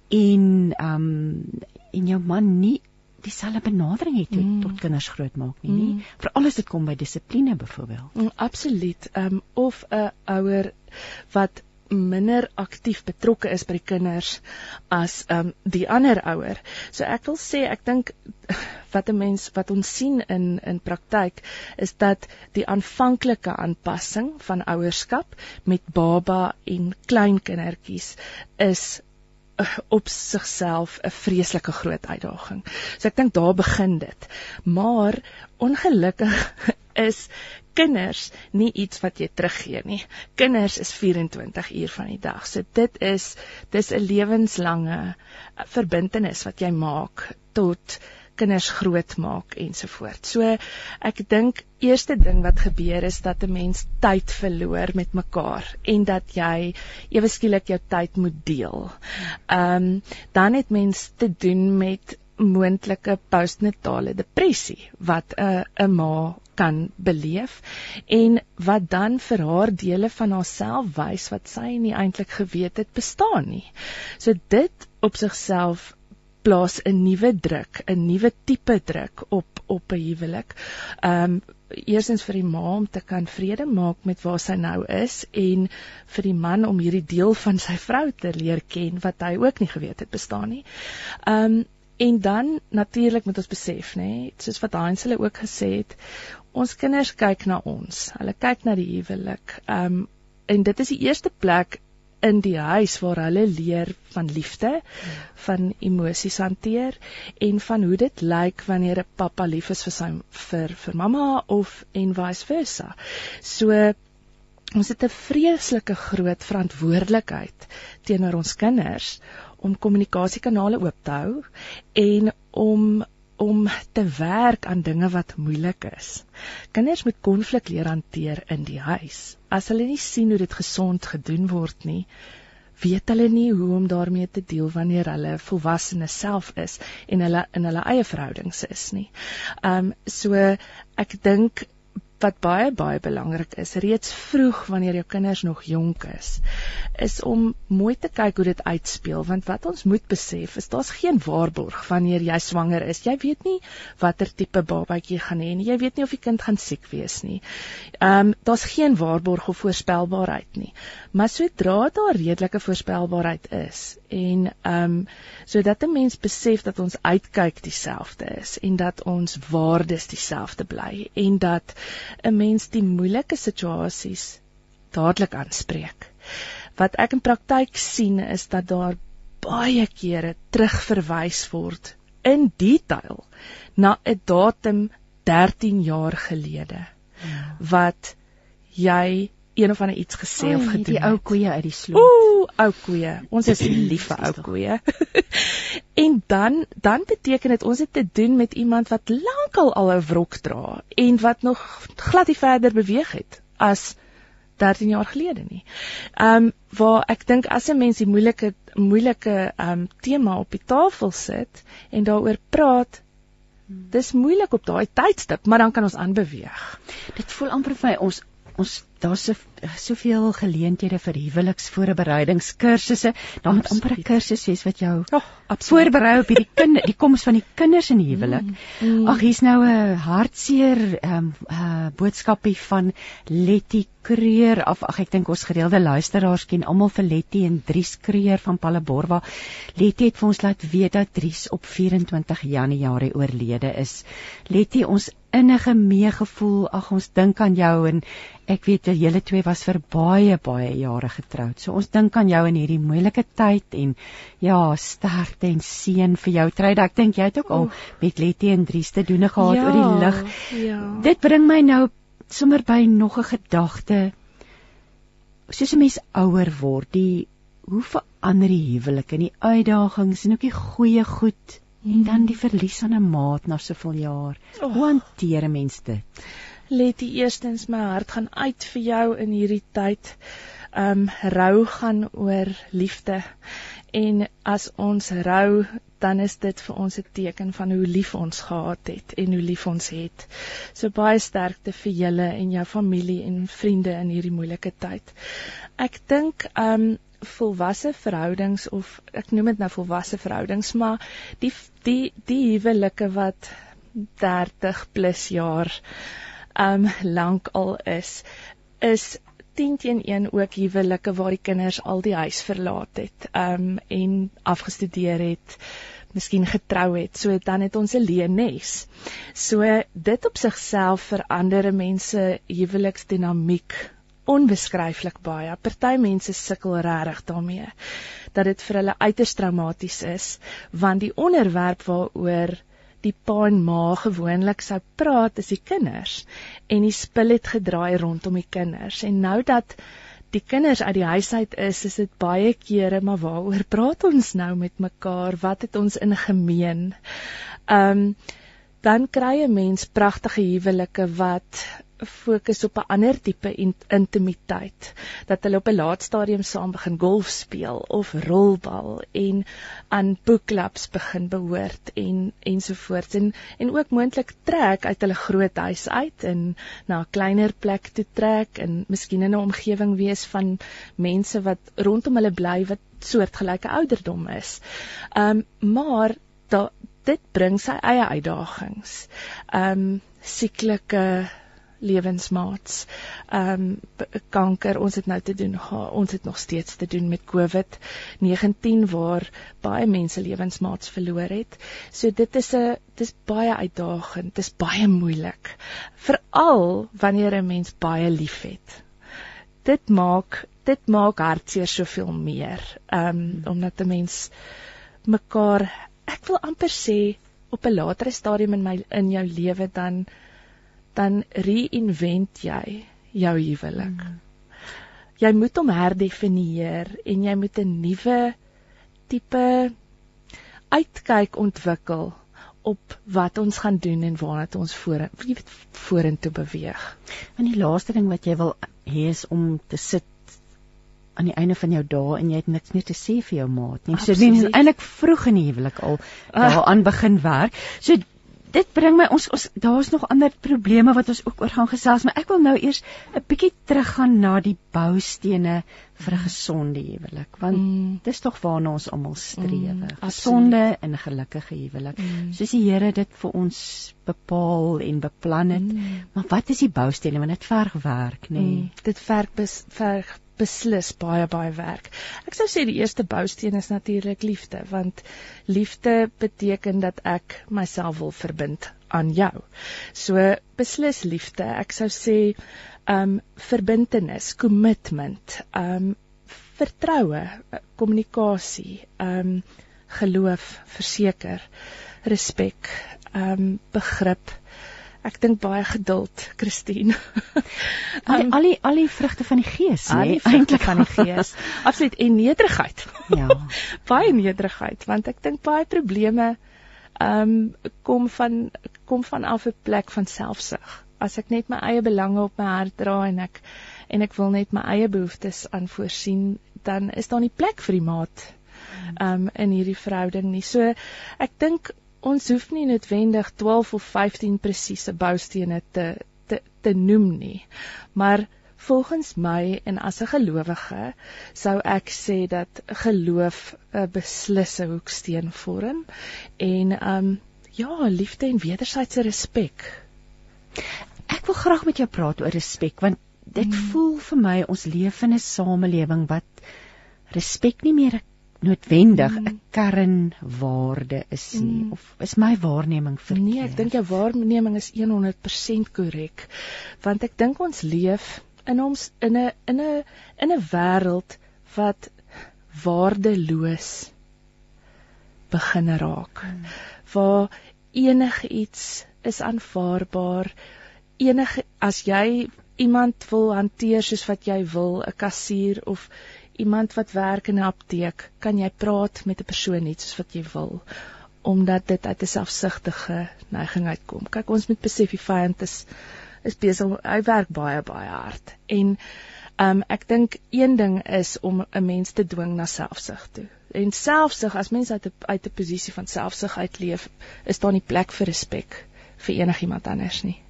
en ehm um, en jou man nie dieselfde benadering het mm. tot kinders grootmaak nie, nie. Mm. Veral as dit kom by dissipline byvoorbeeld. Mm, absoluut. Ehm um, of 'n ouer wat minder aktief betrokke is by die kinders as um die ander ouer. So ek wil sê ek dink wat 'n mens wat ons sien in in praktyk is dat die aanvanklike aanpassing van ouerskap met baba en klein kindertjies is uh, op sigself 'n vreeslike groot uitdaging. So ek dink daar begin dit. Maar ongelukkig is kinders nie iets wat jy teruggee nie. Kinders is 24 uur van die dag. So dit is dis 'n lewenslange uh, verbintenis wat jy maak tot kinders grootmaak ensovoort. So ek dink eerste ding wat gebeur is dat 'n mens tyd verloor met mekaar en dat jy ewe skielik jou tyd moet deel. Ehm um, dan het mens te doen met moontlike postnatale depressie wat 'n uh, 'n ma kan beleef en wat dan vir haar dele van haarself wys wat sy nie eintlik geweet het bestaan nie. So dit op sigself plaas 'n nuwe druk, 'n nuwe tipe druk op op 'n huwelik. Um eersins vir die ma om te kan vrede maak met waar sy nou is en vir die man om hierdie deel van sy vrou te leer ken wat hy ook nie geweet het bestaan nie. Um en dan natuurlik moet ons besef nê, soos wat Heinz hulle ook gesê het, ons kinders kyk na ons. Hulle kyk na die huwelik. Ehm um, en dit is die eerste plek in die huis waar hulle leer van liefde, van emosies hanteer en van hoe dit lyk wanneer 'n pappa lief is vir sy vir vir mamma of en vice versa. So ons het 'n vreeslike groot verantwoordelikheid teenoor ons kinders om kommunikasiekanale oop te hou en om om te werk aan dinge wat moeilik is. Kinders moet konflik leer hanteer in die huis. As hulle nie sien hoe dit gesond gedoen word nie, weet hulle nie hoe om daarmee te deel wanneer hulle volwassenes self is en hulle in hulle eie verhoudings is nie. Um so ek dink wat baie baie belangrik is reeds vroeg wanneer jou kinders nog jonk is is om mooi te kyk hoe dit uitspeel want wat ons moet besef is daar's geen waarborg wanneer jy swanger is. Jy weet nie watter tipe babatjie gaan hê nie. Jy weet nie of die kind gaan siek wees nie. Ehm um, daar's geen waarborg of voorspelbaarheid nie. Maar sodra daar redelike voorspelbaarheid is en ehm um, sodat 'n mens besef dat ons uitkyk dieselfde is en dat ons waardes dieselfde bly en dat 'n mens die moeilike situasies dadelik aanspreek. Wat ek in praktyk sien is dat daar baie kere terugverwys word in detail na 'n datum 13 jaar gelede ja. wat jy een of ander iets gesê of gedoen. Die ou koeie uit die sloot. Ooh, ou koeie. Ons is lief vir ou koeie. en dan dan beteken dit ons het te doen met iemand wat lankal al 'n wrok dra en wat nog glad nie verder beweeg het as 13 jaar gelede nie. Ehm um, waar ek dink as 'n mens die moeilike moeilike ehm um, tema op die tafel sit en daaroor praat Dis moeilik op daai tydstip, maar dan kan ons aanbeweeg. Dit voel amper vir my ons ons daar's so soveel geleenthede vir huweliksvoorbereidingskursusse. Daar moet amper 'n kursus wees wat jou oh, voorberei op hierdie kind, die koms van die kinders in die huwelik. Mm, mm. Ag, hier's nou 'n hartseer ehm um, uh, boodskapie van Letty Kreer af. Ag, ek dink ons gereelde luisteraars ken almal vir Letty en Dries Kreer van Palaborwa. Letty het vir ons laat weet dat Dries op 24 Januarie oorlede is. Letty, ons innige meegevoel. Ag, ons dink aan jou en ek weet julle twee was vir baie baie jare getroud. So ons dink aan jou in hierdie moeilike tyd en ja, sterkte en seën vir jou tryd. Ek dink jy het ook al met Letty en Dries te doen gehad ja, oor die lig. Ja. Dit bring my nou sommer by nog 'n gedagte. Soos 'n mens ouer word, die hoe verander die huwelik en die uitdagings en ook die goeie goed en dan die verlies aan 'n maat na soveel jaar. Oh. Hoe hanteer 'n mens dit? Letty, eerstens my hart gaan uit vir jou in hierdie tyd. Um rou gaan oor liefde. En as ons rou, dan is dit vir ons 'n teken van hoe lief ons gehad het en hoe lief ons het. So baie sterkte vir julle en jou familie en vriende in hierdie moeilike tyd. Ek dink um volwasse verhoudings of ek noem dit nou volwasse verhoudings, maar die die die huwelike wat 30 plus jaar um lank al is is 10 teen 1 ook huwelike waar die kinders al die huis verlaat het um en afgestudeer het miskien getrou het. So dan het ons 'n leenes so dit op sigself verander mense huweliksdinamiek onbeskryflik baie. Party mense sukkel regtig daarmee dat dit vir hulle uiters traumaties is want die onderwerp waaroor die pa en ma gewoonlik sou praat is die kinders en die spil het gedraai rondom die kinders. En nou dat die kinders uit die huis uit is is dit baie kere maar waaroor praat ons nou met mekaar? Wat het ons in gemeen? Um dan kry 'n mens pragtige huwelike wat fokus op 'n ander tipe in intimiteit dat hulle op 'n laat stadium saam begin golf speel of rolbal en aan boekklubs begin behoort en ensovoorts en en ook moontlik trek uit hulle groot huis uit en na 'n kleiner plek toe trek en miskien in 'n omgewing wees van mense wat rondom hulle bly wat soortgelyke ouderdom is. Um maar da dit bring sy eie uitdagings. Um sieklike lewensmaats. Ehm um, kanker, ons het nou te doen ons het nog steeds te doen met COVID-19 waar baie mense lewensmaats verloor het. So dit is 'n dis baie uitdagend, dis baie moeilik. Veral wanneer 'n mens baie liefhet. Dit maak dit maak hartseer soveel meer. Ehm um, omdat 'n mens mekaar ek wil amper sê op 'n latere stadium in my in jou lewe dan dan reinvent jy jou huwelik. Mm. Jy moet hom herdefinieer en jy moet 'n nuwe tipe uitkyk ontwikkel op wat ons gaan doen en waarna ons voor vorentoe beweeg. En die laaste ding wat jy wil hê is om te sit aan die einde van jou dae en jy het niks meer te sê vir jou maat nie. So dit is eintlik vroeg in die huwelik al ah. daaraan begin werk. So dit bring my ons ons daar's nog ander probleme wat ons ook oor gaan gesels, maar ek wil nou eers 'n bietjie teruggaan na die boustene vir 'n gesonde huwelik, want mm. dis tog waarna ons almal streef, mm, gesonde en gelukkige huwelik. Mm. Soos die Here dit vir ons bepaal en beplan het. Mm. Maar wat is die boustene? Want dit verg werk, nê? Nee. Mm. Dit verg verg beslis baie baie werk. Ek sou sê die eerste bousteen is natuurlik liefde, want liefde beteken dat ek myself wil verbind aan jou. So beslis liefde. Ek sou sê um verbintenis, commitment, um vertroue, kommunikasie, um geloof, verseker, respek, um begrip ek dink baie geduld, Christine. um, al die al die vrugte van die gees, nee, eintlik van die gees. Absoluut en nederigheid. Ja. baie nederigheid, want ek dink baie probleme ehm um, kom van kom van af 'n plek van selfsug. As ek net my eie belange op my hart dra en ek en ek wil net my eie behoeftes aanvoorsien, dan is daar nie plek vir die maat ehm um, in hierdie verhouding nie. So ek dink ons hoef nie noodwendig 12 of 15 presiese boustene te te te noem nie. Maar volgens my en as 'n gelowige sou ek sê dat geloof 'n beslisse hoeksteen vorm en um ja, liefde en wederwysige respek. Ek wil graag met jou praat oor respek want dit hmm. voel vir my ons leef in 'n samelewing wat respek nie meer 'n noodwendig 'n mm. kernwaarde is nie mm. of is my waarneming verkeerd? Nee, ek dink jou waarneming is 100% korrek. Want ek dink ons leef in ons in 'n in 'n in 'n wêreld wat waardeloos begin raak. Mm. Waar enigiets is aanvaarbaar. Enige as jy iemand wil hanteer soos wat jy wil, 'n kassier of iemand wat werk in 'n apteek, kan jy praat met 'n persoon net soos wat jy wil omdat dit uit 'n selfsugtige neiging uitkom. Kyk, ons moet besef die vyand is is besig hy werk baie baie hard. En um ek dink een ding is om 'n mens te dwing na selfsug toe. En selfsug, as mens uit 'n uit 'n posisie van selfsug uitleef, is daar nie plek vir respek vir enigiemand anders nie.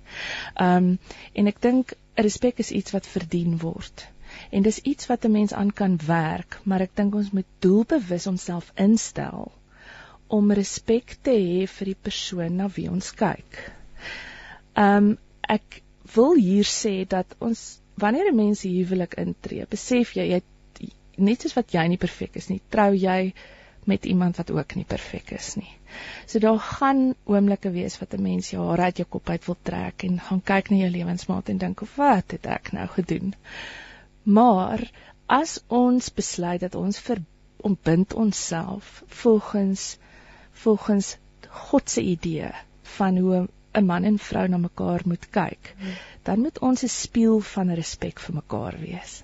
Um en ek dink respek is iets wat verdien word en dis iets wat 'n mens aan kan werk, maar ek dink ons moet doelbewus onsself instel om respek te hê vir die persoon na wie ons kyk. Um ek wil hier sê dat ons wanneer 'n mens huwelik intree, besef jy jy net soos wat jy nie perfek is nie, trou jy met iemand wat ook nie perfek is nie. So daar gaan oomblikke wees wat 'n mens jou hare uit jou kop uit wil trek en gaan kyk na jou lewensmaat en dink, "Wat het ek nou gedoen?" Maar as ons besluit dat ons verbind onsself volgens volgens God se idee van hoe 'n man en vrou na mekaar moet kyk, hmm. dan moet ons 'n spieël van respek vir mekaar wees.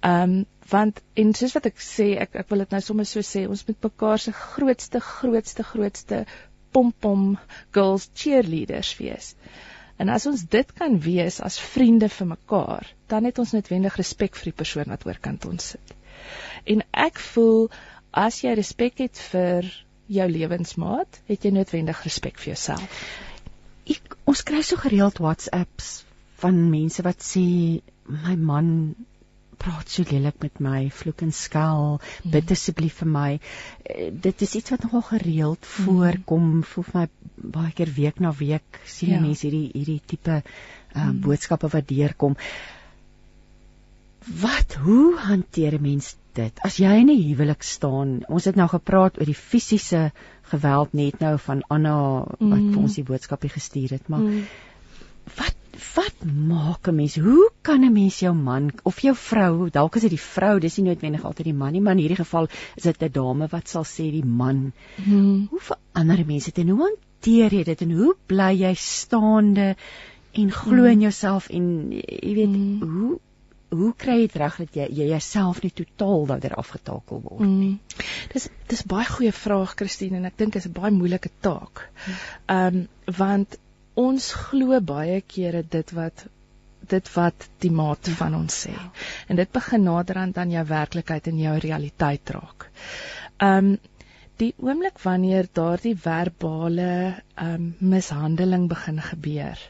Ehm um, want en soos wat ek sê, ek ek wil dit nou sommer so sê, ons moet mekaar se grootste grootste grootste pompom girls cheerleaders wees. En as ons dit kan wees as vriende vir mekaar, dan het ons netwendig respek vir die persoon wat oorkant ons sit. En ek voel as jy respek het vir jou lewensmaat, het jy netwendig respek vir jouself. Ek ons kry so gereeld WhatsApps van mense wat sê my man praat so lelik met my, vloek en skel, mm. bid asseblief vir my. Uh, dit is iets wat nogal gereeld mm. voorkom, voel vir my baie keer week na week sien ja. mense hierdie hierdie tipe uh, mm. boodskappe wat deurkom. Wat hoe hanteer 'n mens dit? As jy in 'n huwelik staan, ons het nou gepraat oor die fisiese geweld net nou van Anna wat mm. vir ons die boodskapie gestuur het, maar mm. wat wat maak 'n mens? Hoe kan 'n mens jou man of jou vrou, dalk is dit die vrou, dis nie noodwendig altyd die man nie, maar in hierdie geval is dit 'n dame wat sal sê die man. Hmm. Hoe verander mense dit en hoe hanteer jy dit en hoe bly jy staande en glo in jouself en jy weet hmm. hoe hoe kry jy dit reg dat jy jy jouself nie totaal daardeur afgetakel word nie? Mm. Dis dis baie goeie vraag Christine en ek dink dit is 'n baie moeilike taak. Ehm um, want ons glo baie kere dit wat dit wat die maat van ons sê. En dit begin naderhand aan jou werklikheid en jou realiteit raak. Um die oomblik wanneer daardie verbale um mishandeling begin gebeur,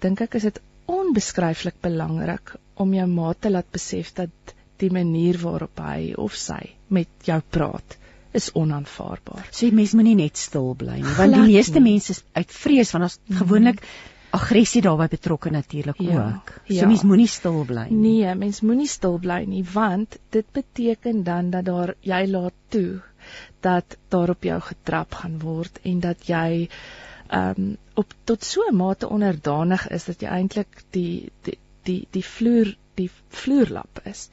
dink ek is dit onbeskryflik belangrik om jou maat te laat besef dat die manier waarop hy of sy met jou praat is onaanvaarbaar. So jy mens moenie net stil bly nie, want die meeste mense is uit vrees van ons mm. gewoonlik aggressie daarbey betrokke natuurlik ja, ook. So ja. mens moenie stil bly nie. Nee, mens moenie stil bly nie, want dit beteken dan dat daar jy laat toe dat daar op jou getrap gaan word en dat jy ehm um, op tot so 'n mate onderdanig is dat jy eintlik die die die die vloer die vloerlap is.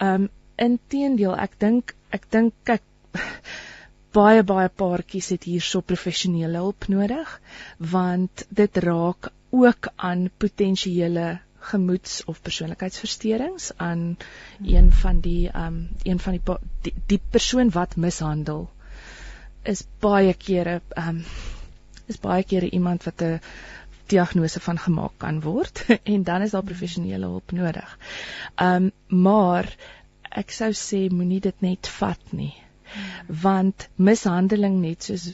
Ehm um, inteendeel, ek dink ek dink kyk baie baie paartjies het hierso professionele hulp nodig want dit raak ook aan potensiële gemoeds- of persoonlikheidsversteurings aan een van die um een van die die, die persoon wat mishandel is baie kere um is baie kere iemand wat 'n diagnose van gemaak kan word en dan is daar professionele hulp nodig. Um maar ek sou sê moenie dit net vat nie want mishandeling net soos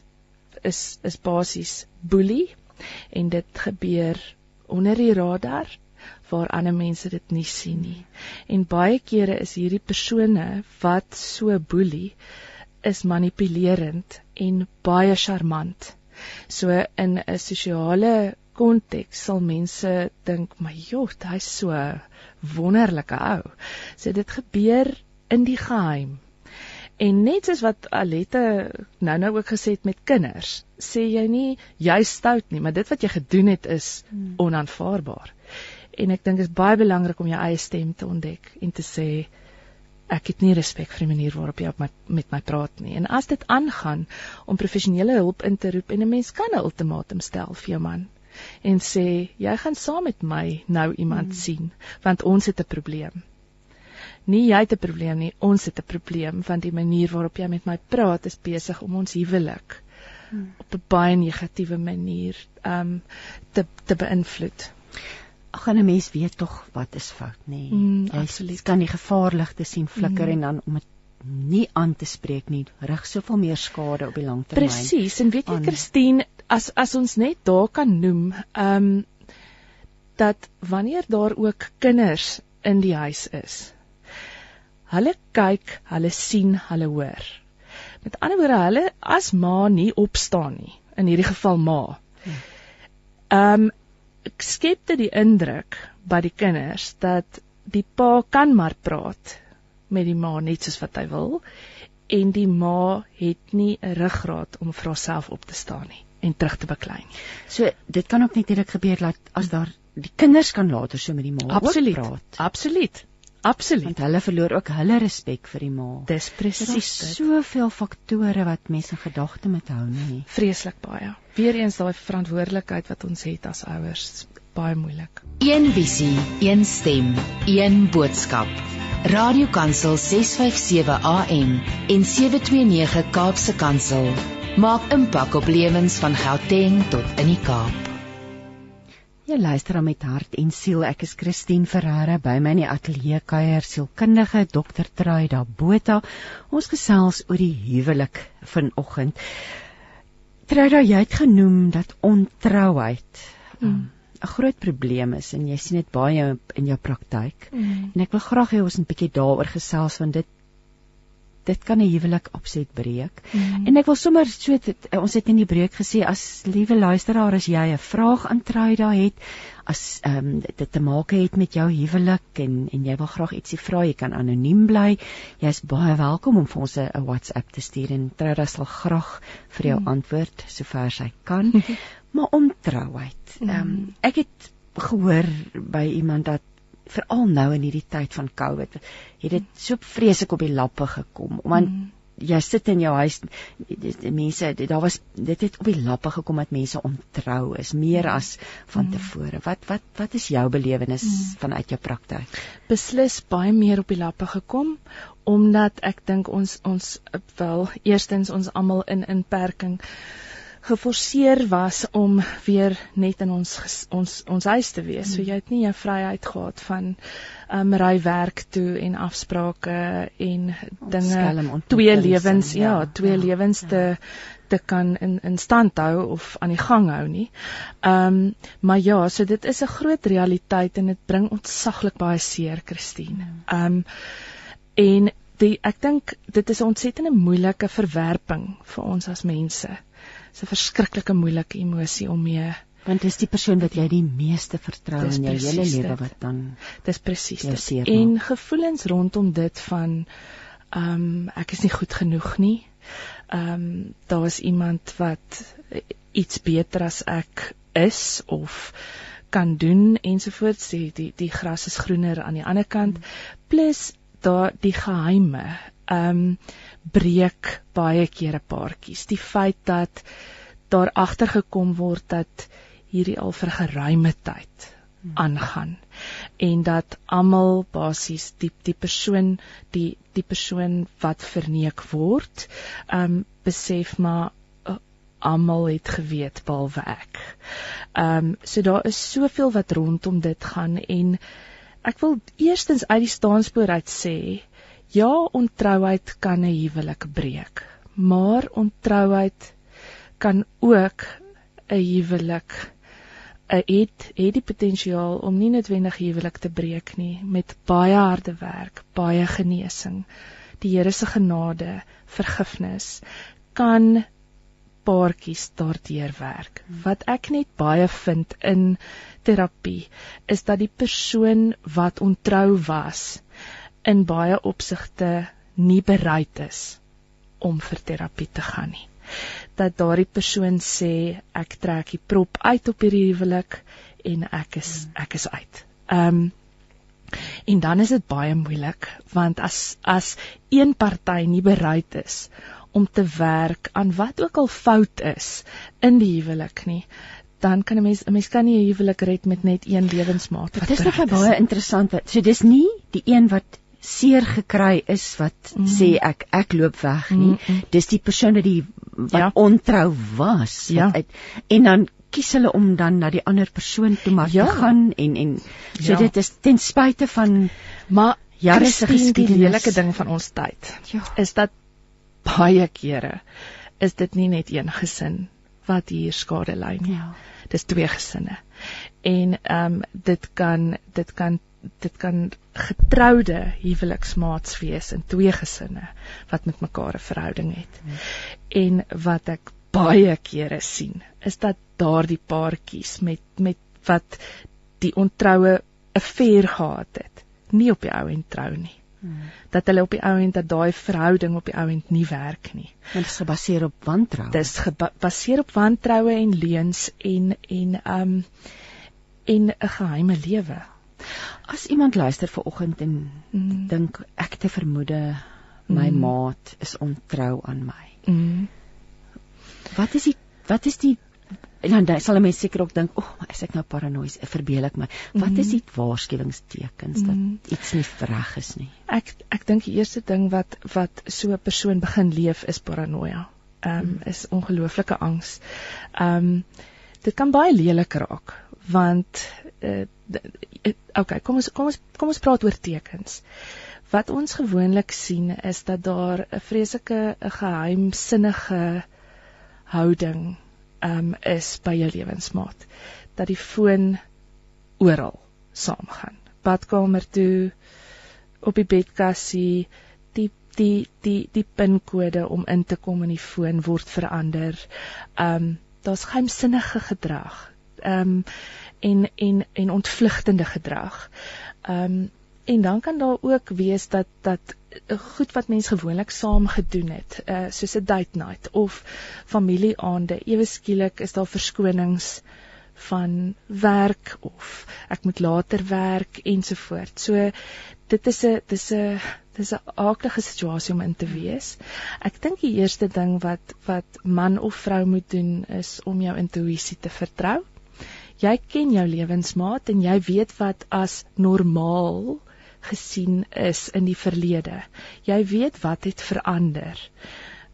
is is basies boelie en dit gebeur onder die radar waar ander mense dit nie sien nie. En baie kere is hierdie persone wat so boelie is manipulerend en baie charmant. So in 'n sosiale konteks sal mense dink, "My jog, hy's so wonderlike ou." So dit gebeur in die geheim. En net soos wat Alette nou-nou ook gesê het met kinders, sê jy nie jy stout nie, maar dit wat jy gedoen het is hmm. onaanvaarbaar. En ek dink dit is baie belangrik om jou eie stem te ontdek en te sê ek het nie respek vir die manier waarop jy op my met my praat nie. En as dit aangaan om professionele hulp in te roep en 'n mens kan 'n ultimatum stel vir jou man en sê jy gaan saam met my nou iemand hmm. sien want ons het 'n probleem nie jy het 'n probleem nie, ons het 'n probleem want die manier waarop jy met my praat is besig om ons huwelik hmm. op 'n baie negatiewe manier um te te beïnvloed. Ag en 'n mens weet tog wat is fout, nê. Nee. Mm, jy kan die gevaarligte sien flikker mm. en dan om dit nie aan te spreek nie, rig soveel meer skade op die lang termyn. Presies, en weet jy Christine, as as ons net daar kan noem, um dat wanneer daar ook kinders in die huis is, Hulle kyk, hulle sien, hulle hoor. Met ander woorde, hulle as ma nie opstaan nie, in hierdie geval ma. Ehm um, skep dit die indruk by die kinders dat die pa kan maar praat met die ma net soos wat hy wil en die ma het nie 'n ruggraat om vir haarself op te staan nie en terug te beklei nie. So dit kan ook net direk gebeur dat as daar die kinders kan later so met die ma Absoluut. praat. Absoluut. Absoluut. Want hulle verloor ook hulle respek vir die ma. Dis presies dit. Soveel faktore wat mense in gedagte moet hou, nie. Vreeslik baie. Weereens daai verantwoordelikheid wat ons het as ouers, baie moeilik. Een visie, een stem, een boodskap. Radiokansel 657 AM en 729 Kaapse Kansel maak impak op lewens van Gauteng tot in die Kaap. Jy luister aan met hart en siel. Ek is Christine Ferreira by my in die ateljee kuier sielkundige Dr. Truida Botha. Ons gesels oor die huwelik vanoggend. Truida, jy het genoem dat ontrouheid hmm. um, 'n groot probleem is en jy sien dit baie in jou praktyk. Mm. En ek wil graag hê ons moet 'n bietjie daaroor gesels want dit dit kan 'n huwelik absoluut breek. Mm. En ek wil sommer so dit, ons het in die breek gesê as liewe luisteraar as jy 'n vraag aan Truida het as ehm um, dit te maak het met jou huwelik en en jy wil graag ietsie vra, jy kan anoniem bly. Jy's baie welkom om vir ons 'n WhatsApp te stuur en Truida sal graag vir jou mm. antwoord sover sy kan. maar ontrouheid. Ehm um, ek het gehoor by iemand dat veral nou in hierdie tyd van COVID het dit so vreeslik op die lappe gekom want mm jy sit in jou huis mense daar was dit het op die lappe gekom dat mense ontrou is meer as van mm. tevore wat wat wat is jou belewenis mm. vanuit jou praktyk beslis baie meer op die lappe gekom omdat ek dink ons ons wel eerstens ons almal in inperking geforseer was om weer net in ons ons ons huis te wees. Mm. So jy het nie 'n vryheid gehad van um ry werk toe en afsprake en dinge twee lewens ja, ja, twee ja, lewens ja. te te kan in in stand hou of aan die gang hou nie. Um maar ja, so dit is 'n groot realiteit en dit bring ontsaglik baie seer, Christine. Um en die ek dink dit is 'n ontsettende moeilike verwerping vir ons as mense. 'n verskriklike moeilike emosie om mee want dit is die persoon wat jy die meeste vertrou in jou hele lewe wat dan dis presies en gevoelens rondom dit van ehm um, ek is nie goed genoeg nie. Ehm um, daar is iemand wat iets beter as ek is of kan doen ensovoorts die die die gras is groener aan die ander kant. Plus daar die geheime ehm um, breek baie kere paartjies. Die feit dat daar agtergekom word dat hierdie al vir geruime tyd aangaan en dat almal basies die die persoon die die persoon wat verneek word, ehm um, besef maar uh, almal het geweet behalwe ek. Ehm um, so daar is soveel wat rondom dit gaan en ek wil eerstens uit die staanspoor uit sê Ja, ontrouheid kan 'n huwelik breek, maar ontrouheid kan ook 'n huwelik 'n het het die potensiaal om nie noodwendig huwelik te breek nie met baie harde werk, baie genesing. Die Here se genade, vergifnis kan paartjies daardeur werk. Wat ek net baie vind in terapie is dat die persoon wat ontrou was, in baie opsigte nie bereid is om vir terapie te gaan nie. Dat daardie persoon sê ek trek die prop uit op hierdie huwelik en ek is ek is uit. Ehm um, en dan is dit baie moeilik want as as een party nie bereid is om te werk aan wat ook al fout is in die huwelik nie dan kan 'n mens 'n mens kan nie 'n huwelik red met net een lewensmaat. Dit is nog baie interessant. So dis nie die een wat seer gekry is wat mm. sê ek ek loop weg nie. Mm. Dis die persoon wat die wat ja. ontrou was. Ja. Uit, en dan kies hulle om dan na die ander persoon toe maar ja. te gaan en en so ja. dit is ten spyte van maar jare se geskiedenis. Die lelike ding van ons tyd ja. is dat baie kere is dit nie net een gesin wat hier skade ly nie. Ja. Dis twee gesinne. En ehm um, dit kan dit kan dit kan getroude huweliksmaats wees in twee gesinne wat met mekaar 'n verhouding het. Hmm. En wat ek baie kere sien, is dat daardie paartjies met met wat die ontroue 'n affair gehad het, nie op die ou en trou nie. Hmm. Dat hulle op die ou en dat daai verhouding op die ou en nie werk nie. Dit is gebaseer op wantroue. Dit is gebaseer op wantroue en leuns en en um en 'n geheime lewe. As iemand luister ver oggend en mm. dink ek te vermoede my mm. maat is ontrou aan my. Mm. Wat is die wat is die en dan sal mense seker ook dink, "O, oh, as ek nou paranoïes, verbeel ek my." Wat is mm. die waarskuwingstekens dat mm. iets nie reg is nie? Ek ek dink die eerste ding wat wat so 'n persoon begin leef is paranoia. Ehm um, is ongelooflike angs. Ehm um, dit kan baie lelik raak want uh, okay, kom ons kom ons kom ons praat oor tekens. Wat ons gewoonlik sien is dat daar 'n vreeslike geheimsinnige houding um is by jou lewensmaat. Dat die foon oral saamgaan. Badkamer toe op die bedkassie die die die die pinkode om in te kom in die foon word verander. Um daar's geheimsinnige gedrag. Um en en en ontvlugtende gedrag. Ehm um, en dan kan daar ook wees dat dat eh, goed wat mense gewoonlik saam gedoen het, uh soos 'n date night of familieaande, ewe skielik is daar verskonings van werk of ek moet later werk ensovoort. So dit is 'n dis 'n dis 'n aardige situasie om in te wees. Ek dink die eerste ding wat wat man of vrou moet doen is om jou intuïsie te vertrou. Jy ken jou lewensmaat en jy weet wat as normaal gesien is in die verlede. Jy weet wat het verander.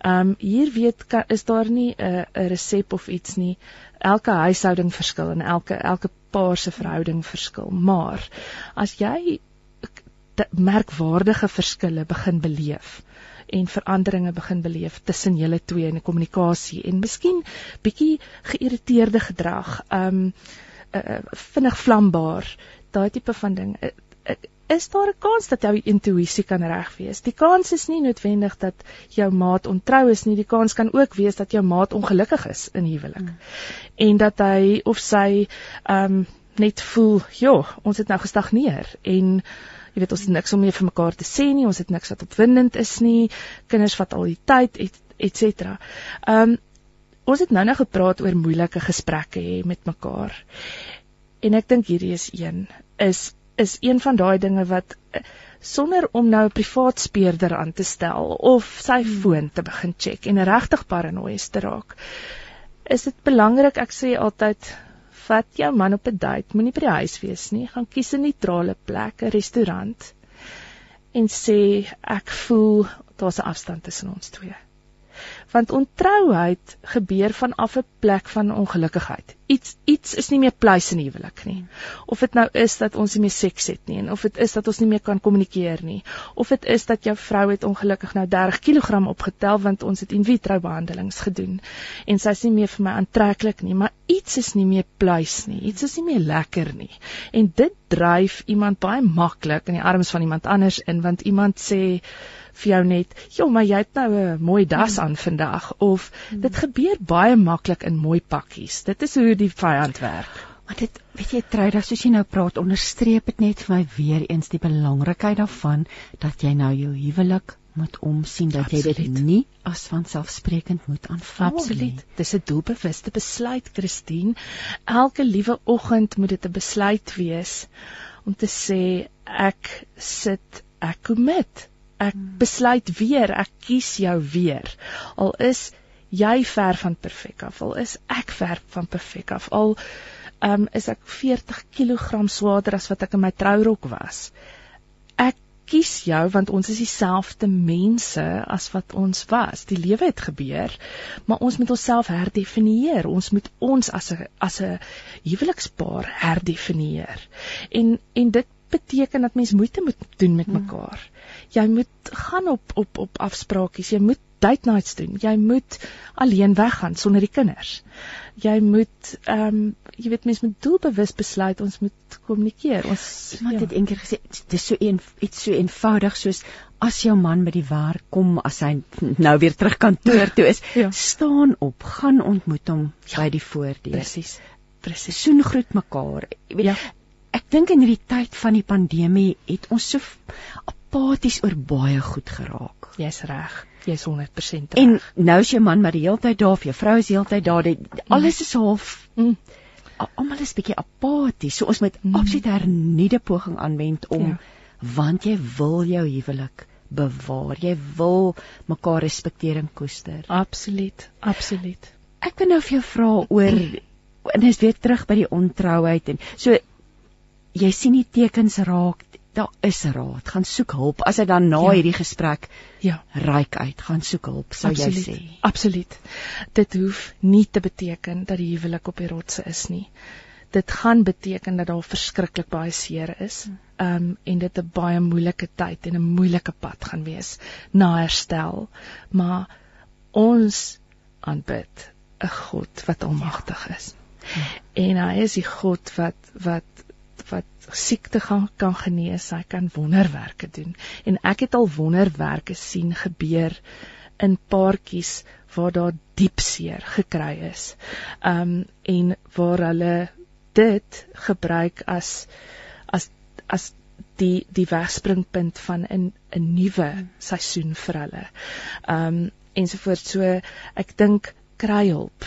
Um hier weet kan, is daar nie 'n 'n resep of iets nie. Elke huishouding verskil en elke elke paar se verhouding verskil. Maar as jy merkwaardige verskille begin beleef en veranderinge begin beleef tussen julle twee in die kommunikasie en miskien bietjie geïrriteerde gedrag, um uh, vinnig vlambaar, daai tipe van ding. Uh, uh, is daar 'n kans dat jou intuïsie kan reg wees. Die kans is nie noodwendig dat jou maat ontrou is nie, die kans kan ook wees dat jou maat ongelukkig is in huwelik. Hmm. En dat hy of sy um, net voel, "Ja, ons het nou gestagneer." En jy weet ons het niks om meer vir mekaar te sê nie, ons het niks wat opwindend is nie. Kinders vat al die tyd, et cetera. Ehm um, ons het nou nou gepraat oor moeilike gesprekke hê met mekaar. En ek dink hierdie is een is is een van daai dinge wat eh, sonder om nou 'n privaat speurder aan te stel of sy hmm. foon te begin check en regtig paranoïes te raak. Is dit belangrik ek sê altyd vat jou man op 'n date, moenie by die huis wees nie, gaan kies 'n neutrale plek, 'n restaurant en sê ek voel daar's 'n afstand tussen ons twee want ontrouheid gebeur vanaf 'n plek van ongelukkigheid. Iets iets is nie meer pleis in huwelik nie. Of dit nou is dat ons nie meer seks het nie en of dit is dat ons nie meer kan kommunikeer nie, of dit is dat jou vrou het ongelukkig nou 30 kg opgetel want ons het in vitro behandelings gedoen en sy is nie meer vir my aantreklik nie, maar iets is nie meer pleis nie. Iets is nie meer lekker nie. En dit dryf iemand baie maklik in die arms van iemand anders in want iemand sê vir jou net, "Ja, maar jy het nou 'n mooi das hmm. aan vandag." Of hmm. dit gebeur baie maklik in mooi pakkies. Dit is hoe die vyand werk. Maar dit, weet jy, Truida, soos jy nou praat, onderstreep dit net vir my weer eens die belangrikheid daarvan dat jy nou jou huwelik moet omsien dat Absoluut. jy dit nie as vanselfsprekend moet aanvaar nie. Absoluut. Dis 'n doelbewuste besluit, Christine. Elke liewe oggend moet dit 'n besluit wees om te sê ek sit ek commit ek besluit weer, ek kies jou weer. Al is jy ver van perfek af, al is ek ver van perfek af, al um, is ek 40 kg swaarder as wat ek in my trourok was. Ek kies jou want ons is dieselfde mense as wat ons was. Die lewe het gebeur, maar ons moet onsself herdefinieer. Ons moet ons as 'n as 'n huwelikspaar herdefinieer. En en dit beteken dat mens moeite moet doen met hmm. Jy moet gaan op op op afspraakies, jy moet date nights doen. Jy moet alleen weggaan sonder die kinders. Jy moet ehm um, jy weet mens moet doelbewus besluit ons moet kommunikeer. Ons iemand ja. het eendag gesê dis so een iets so eenvoudig soos as jou man by die werk kom as hy nou weer terug kantoor toe is, ja. staan op, gaan ontmoet hom ja. by die voordeur. Presies. Presies. Soen groet mekaar. Jy weet ja ek dink in hierdie tyd van die pandemie het ons so apaties oor baie goed geraak. Jy's reg. Jy's 100% reg. En nou is jou man maar die hele tyd daar, jou vrou is die hele tyd daar. Die, alles is half mm. almal is bietjie apaties. So ons moet mm. absoluut hernieude poging aanwend om ja. want jy wil jou huwelik bewaar. Jy wil mekaar respekteer en koester. Absoluut. Absoluut. Ek wil nou vir jou vra oor en dis weer terug by die ontrouheid en so jy sien die tekens raak, daar is raad. Gaan soek hulp. As jy dan na ja. hierdie gesprek ja, ryk uit, gaan soek hulp, sou jy sê. Absoluut. Dit hoef nie te beteken dat die huwelik op die rotse is nie. Dit gaan beteken dat daar verskriklik baie seer is. Um en dit 'n baie moeilike tyd en 'n moeilike pad gaan wees na herstel. Maar ons aanbid 'n God wat almagtig is. Ja. En hy is die God wat wat wat siekte gaan kan genees, hy kan wonderwerke doen. En ek het al wonderwerke sien gebeur in paartjies waar daar diep seer gekry is. Um en waar hulle dit gebruik as as as die die wegspringpunt van 'n 'n nuwe seisoen vir hulle. Um ensovoorts so ek dink kry hulp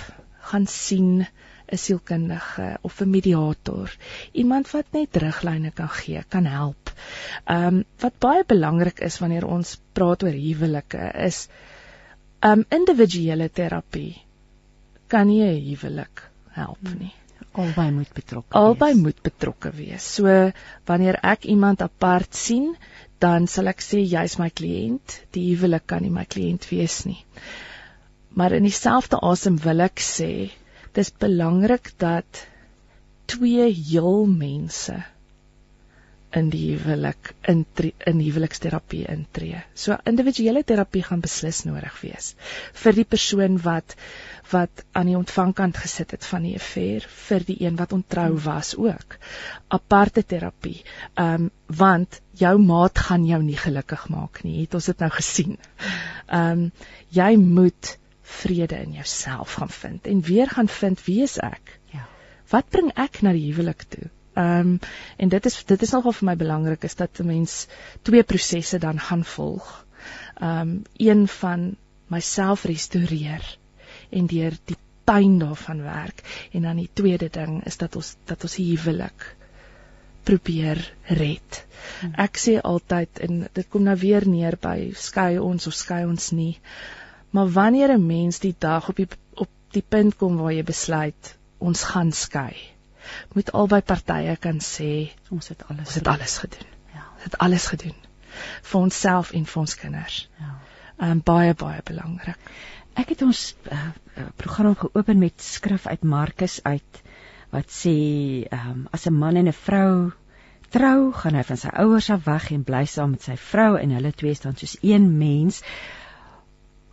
gaan sien 'n sielkundige of 'n mediator, iemand wat net riglyne kan gee, kan help. Ehm um, wat baie belangrik is wanneer ons praat oor huwelike is ehm um, individuele terapie kan nie 'n huwelik help nie. Albei moet betrokke Albei wees. moet betrokke wees. So wanneer ek iemand apart sien, dan sal ek sê jy's my kliënt. Die huwelik kan nie my kliënt wees nie. Maar in dieselfde asem wil ek sê, dis belangrik dat twee heel mense in die huwelik in in huweliksterapie intree. So individuele terapie gaan beslis nodig wees vir die persoon wat wat aan die ontvangkant gesit het van die affair vir die een wat ontrou was ook. Aparte terapie. Ehm um, want jou maat gaan jou nie gelukkig maak nie. Het ons dit nou gesien. Ehm um, jy moet vrede in jouself gaan vind en weer gaan vind wie is ek? Ja. Wat bring ek na die huwelik toe? Ehm um, en dit is dit is nogal vir my belangrik is dat 'n mens twee prosesse dan gaan volg. Ehm um, een van myself restoreer en deur die pyn daarvan werk en dan die tweede ding is dat ons dat ons huwelik probeer red. Hmm. Ek sê altyd en dit kom nou weer neer by skei ons of skei ons nie. Maar wanneer 'n mens die dag op die op die punt kom waar jy besluit ons gaan skei, moet albei partye kan sê ons het alles ons het alles gedoen. Ja. Ons het alles gedoen vir onsself en vir ons kinders. Ja. Ehm um, baie baie belangrik. Ek het ons uh, program geopen met skrif uit Markus uit wat sê ehm um, as 'n man en 'n vrou trou, gaan hy van sy ouers af weg en bly saam met sy vrou en hulle twee staan soos een mens.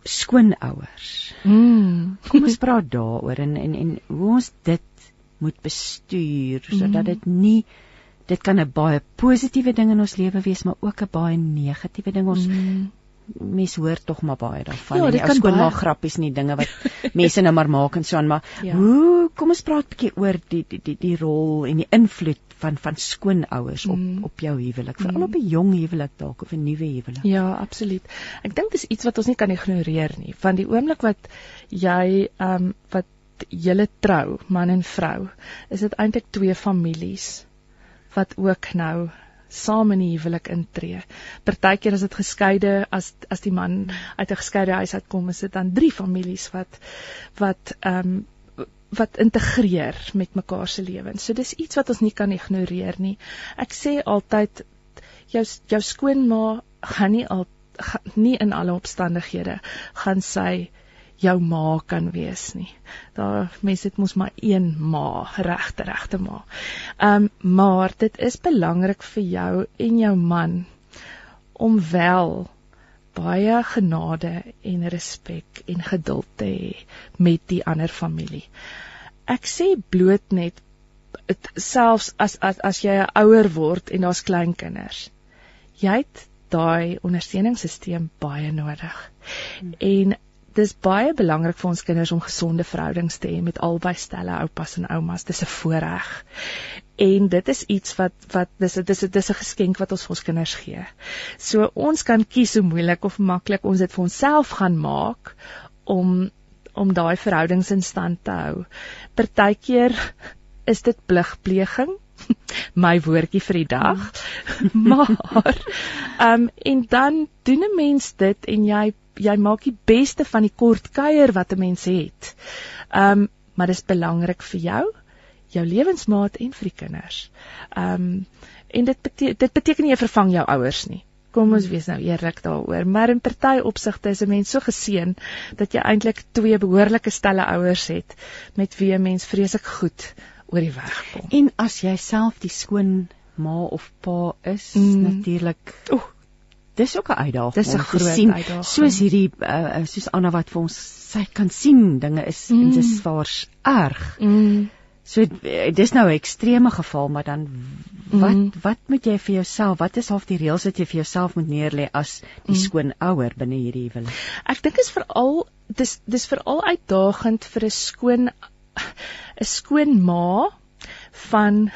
Skoonouers. Mm. Kom ons praat daaroor en en en hoe ons dit moet bestuur sodat dit nie dit kan 'n baie positiewe ding in ons lewe wees, maar ook 'n baie negatiewe ding. Ons Mm. mens hoor tog maar baie daarvan. Ja, en dit die ou kan baie- grappies nie dinge wat mense nou maar maak en so aan, maar Ja. hoe kom ons praat 'n bietjie oor die die die die rol en die invloed van van skoonouers op Mm. op jou huwelik, veral Mm. op 'n jong huwelik dalk of 'n nuwe huwelik. Ja, absoluut. Ek dink dis iets wat ons nie kan ignoreer nie, want die oomblik wat jy ehm um, wat julle trou, man en vrou, is dit eintlik twee families wat ook nou saam in die huwelik intree. Partykeer is dit geskeide as as die man uit 'n geskeide huis uitkom, is dit dan drie families wat wat ehm um, wat integreer met mekaar se lewens. So dis iets wat ons nie kan ignoreer nie. Ek sê altyd jou jou skoonma gaan nie al gaan, nie in alle omstandighede gaan sy jou ma kan wees nie. Daar mense dit mos maar een ma, regte regte ma. Ehm um, maar dit is belangrik vir jou en jou man om wel baie genade en respek en geduld te hê met die ander familie. Ek sê bloot net het, selfs as as as jy 'n ouer word en daar's kleinkinders. Jy het daai ondersteuningssisteem baie nodig. Hmm. En dis baie belangrik vir ons kinders om gesonde verhoudings te hê met albei stelle oupas en oumas. Dis 'n voorreg. En dit is iets wat wat dis dis dis 'n geskenk wat ons vir ons kinders gee. So ons kan kies hoe moeilik of maklik ons dit vir onsself gaan maak om om daai verhoudings in stand te hou. Partykeer is dit pligpleging my woordjie vir die dag. maar ehm um, en dan doen 'n mens dit en jy jy maak die beste van die kort kuier wat 'n mens het. Ehm um, maar dit is belangrik vir jou, jou lewensmaat en vir die kinders. Ehm um, en dit beteken dit beteken nie jy vervang jou ouers nie. Kom ons wees nou eerlik daaroor, maar in party opsigte is 'n mens so geseën dat jy eintlik twee behoorlike stelle ouers het met wie 'n mens vreeslik goed oor die weg kom. En as jy self die skoon ma of pa is, Mm. mm. natuurlik. Oeh, Dis ook 'n uitdaging. Dis 'n groot sien, uitdaging. Soos hierdie uh, soos Anna wat vir ons sy kan sien dinge is mm. en Mm. dis vaars erg. mm, So eh, dis nou 'n ekstreme geval, maar dan wat Mhm. wat moet jy vir jouself, wat is half die reëls wat jy vir jouself moet neerlê as die Mhm. skoonouer binne hierdie huwelik? ek dink is veral dis dis veral uitdagend vir 'n skoon 'n skoon ma van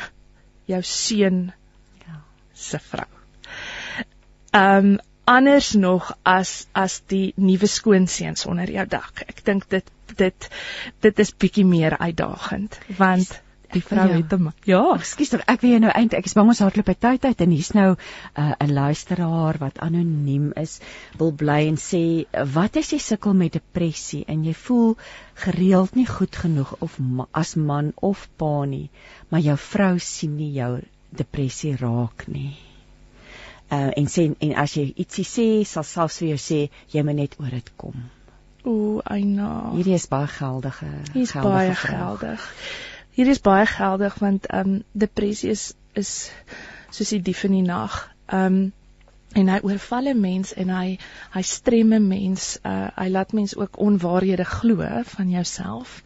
jou seun Ja. se vrou. Ehm um, anders nog as as die nuwe skoonseuns onder jou dak. Ek dink dit dit dit is bietjie meer uitdagend want die vrou Ja. het hom. Ja, Ekskuus tog, ek weet nou eintlik ek is bang ons hardloop by tyd uit en hier's nou 'n uh, 'n luisteraar wat anoniem is, wil bly en sê wat as jy sukkel met depressie en jy voel gereeld nie goed genoeg of ma, as man of pa nie, maar jou vrou sien nie jou depressie raak nie. Uh, en sê en as jy ietsie sê, sal selfs vir jou sê jy moet net oor dit kom. O, Aina. Hierdie is baie geldige. Hier's geldige baie vraag. geldig. Hier is baie geldig want ehm um, depressie is is soos die dief in die nag. Ehm um, en hy oorval 'n mens en hy hy strem 'n mens. Uh hy laat mens ook onwaarhede glo van jouself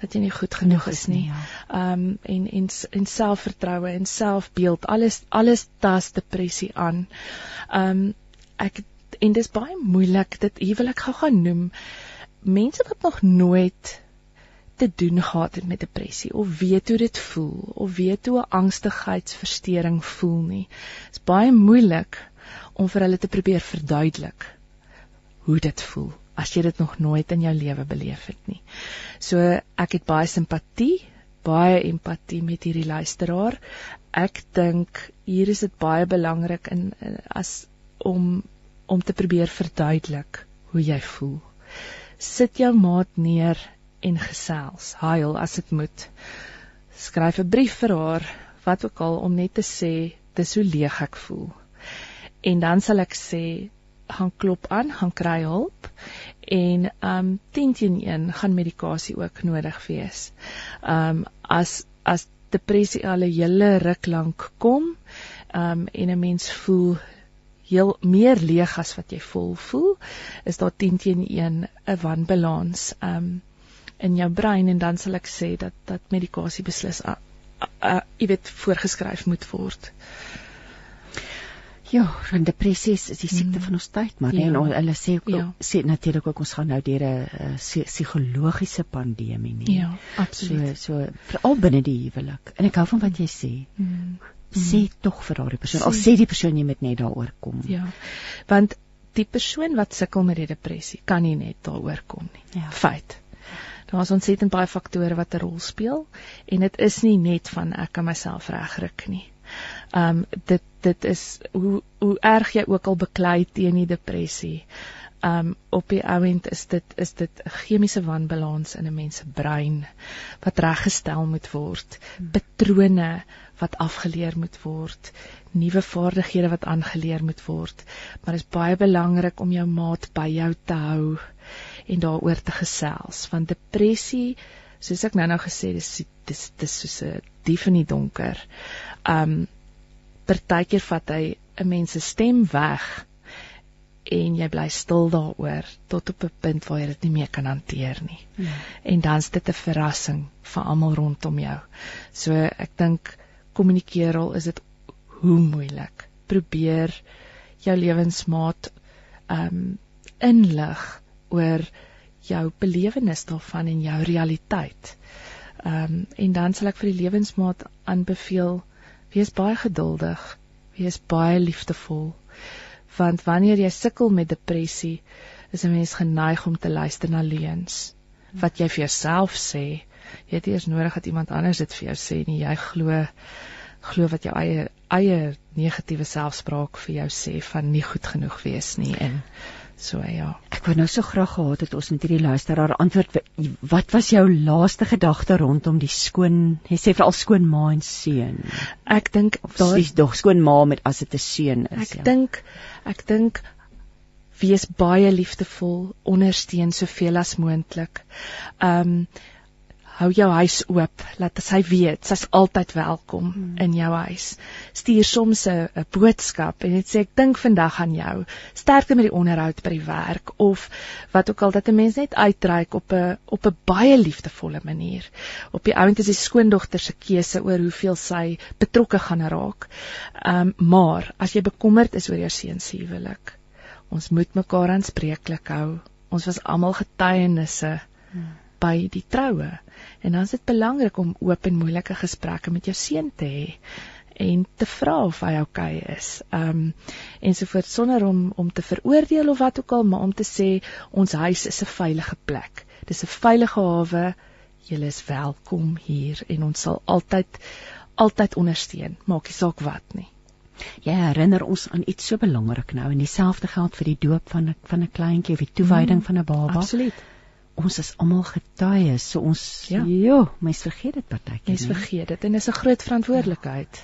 dat jy nie goed genoeg is nie. ja. Ehm um, en en en selfvertroue en selfbeeld, alles alles tas depressie aan. Ehm um, ek en dis baie moeilik dit hier wil ek gou gaan noem. Mense wat nog nooit te doen gehad het met depressie of weet hoe dit voel of weet hoe 'n angstigheidsversteuring voel nie. Dit's baie moeilik om vir hulle te probeer verduidelik hoe dit voel as jy dit nog nooit in jou lewe beleef het nie. So ek het baie simpatie, baie empatie met hierdie luisteraar. Ek dink hier is dit baie belangrik in in- as om om te probeer verduidelik hoe jy voel. Sit jou maat neer en gesels. Huil as dit moet. Skryf 'n brief vir haar, wat ook al om net te sê dis hoe leeg ek voel. En dan sal ek sê gaan klop aan, gaan kry hulp en um 10 teen 1 gaan medikasie ook nodig wees. Um as as depressie al 'n hele ruk lank kom, um en 'n mens voel heel meer leeg as wat jy vol voel, is daar 10 teen 1 'n wanbalans um in jou brein en dan sal ek sê dat dat medikasie beslis uh, uh, jy weet voorgeskryf moet word. Ja, want depressie is, die siekte Mm. van ons tyd, maar Ja. ja. en on- hulle sê ook Ja. sê natuurlik ook ons gaan nou deur 'n psigologiese pandemie nie. Ja, absoluut. So so veral binne die huwelik. En ek hou van wat jy sê. Mm. Sê tog vir daardie persoon. Al Sê. sê die persoon jy moet net daaroor kom. Ja. Want die persoon wat sukkel met die depressie kan nie net daaroor kom nie. Ja. Feit. Daar's ontsettend baie faktore wat 'n rol speel en dit is nie net van ek kan myself regryk nie. Um dit dit is hoe hoe erg jy ook al beklei teen die depressie. Um op die ouend is dit is dit 'n chemiese wanbalans in 'n mens se brein wat reggestel moet word. Patrone wat afgeleer moet word, nuwe vaardighede wat aangeleer moet word. Maar dit is baie belangrik om jou maat by jou te hou en daaroor te gesels want depressie soos ek nou-nou gesê dis dis dis soos 'n dief in die donker. Um partykeer vat hy 'n mens se stem weg en jy bly stil daaroor tot op 'n punt waar jy dit nie meer kan hanteer nie. Ja. En dan's dit 'n verrassing vir almal rondom jou. So ek dink kommunikeer al is dit hoe moeilik. Probeer jou lewensmaat um inlig oor jou belewenis daarvan en jou realiteit. Um en dan sal ek vir die lewensmaat aanbeveel wees baie geduldig, wees baie liefdevol want wanneer jy sukkel met depressie is 'n mens geneig om te luister na leuns wat jy vir jouself sê. Jy het eers nodig dat iemand anders dit vir jou sê nie. Jy glo glo wat jou eie eie negatiewe selfspraak vir jou sê van nie goed genoeg wees nie en so ja. Ek wou nou so graag gehad het ons moet hierdie luisteraar antwoord wat was jou laaste gedagte rondom die skoon jy sê veral skoon ma en seun Ek dink daar dis dog skoon ma met as dit 'n seun is Ek ja. dink ek dink wees baie liefdevol, ondersteun soveel as moontlik. Um hou jou huis oop, laat sy weet sy's altyd welkom hmm. in jou huis. Stuur soms 'n boodskap en dit sê ek dink vandag aan jou. Sterkte met die onderhoud by die werk of wat ook al dat 'n mens net uitreik op 'n op 'n baie liefdevolle manier. Op die ount is die skoondogter se keuse oor hoeveel sy betrokke gaan raak. Um maar as jy bekommerd is oor jou seun se huwelik, ons moet mekaar aanspreeklik hou. Ons was almal getuienisse Hmm. By die troue. En dan is dit belangrik om oop en moeilike gesprekke met jou seun te hê en te vra of hy oukei okay is. Um ensovoorts sonder om om te veroordeel of wat ook al, maar om te sê ons huis is 'n veilige plek. Dis 'n veilige hawe. Julle is welkom hier en ons sal altyd altyd ondersteun, maak nie saak wat nie. Jy herinner ons aan iets so belangrik nou en dieselfde geld vir die doop van van 'n kleintjie of die toewyding mm, van 'n baba. Absoluut. Ons is almal getuies, so ons Ja. jo, mens vergeet dit partykeer. Mens vergeet dit en dis 'n groot verantwoordelikheid.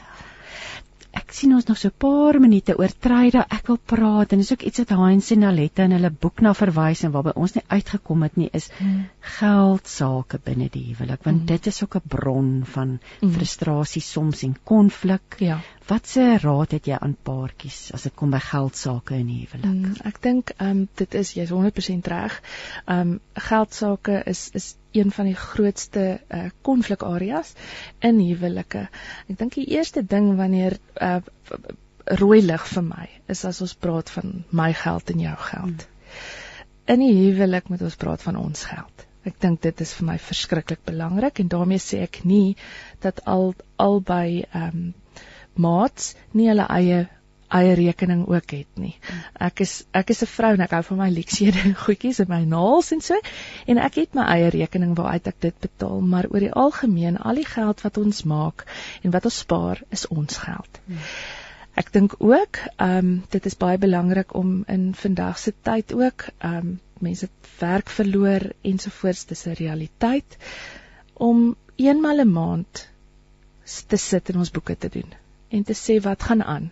Ek sien ons nog so 'n paar minute oor Tryda. Ek wil praat en dis ook iets wat Heinz en Aletta in hulle boek na verwys en waarby ons nie uitgekom het nie is Mm. geld sake binne die huwelik want Mm. dit is ook 'n bron van Mm. frustrasie soms en konflik. Ja. Watse raad het jy aan paartjies as dit kom by geld sake in die huwelik? Mm, ek dink ehm um, dit is jy's 100% reg. Ehm um, geld sake is is een van die grootste uh konflikareas in huwelike. Ek dink die eerste ding wanneer uh rooi lig vir my is as ons praat van my geld en jou geld. In die huwelik moet ons praat van ons geld. Ek dink dit is vir my verskriklik belangrik en daarmee sê ek nie dat al albei ehm um, maats nie hulle eie eie rekening ook het nie. Ek is ek is 'n vrou en ek hou van my leksiede goedjies en my naels en so en ek het my eie rekening waaruit ek dit betaal, maar oor die algemeen al die geld wat ons maak en wat ons spaar is ons geld. Hmm. Ek dink ook, ehm um, dit is baie belangrik om in vandag se tyd ook, ehm um, mense werk verloor ensovoorts, dis 'n realiteit om eenmal 'n maand te sit en ons boeke te doen en te sê wat gaan aan.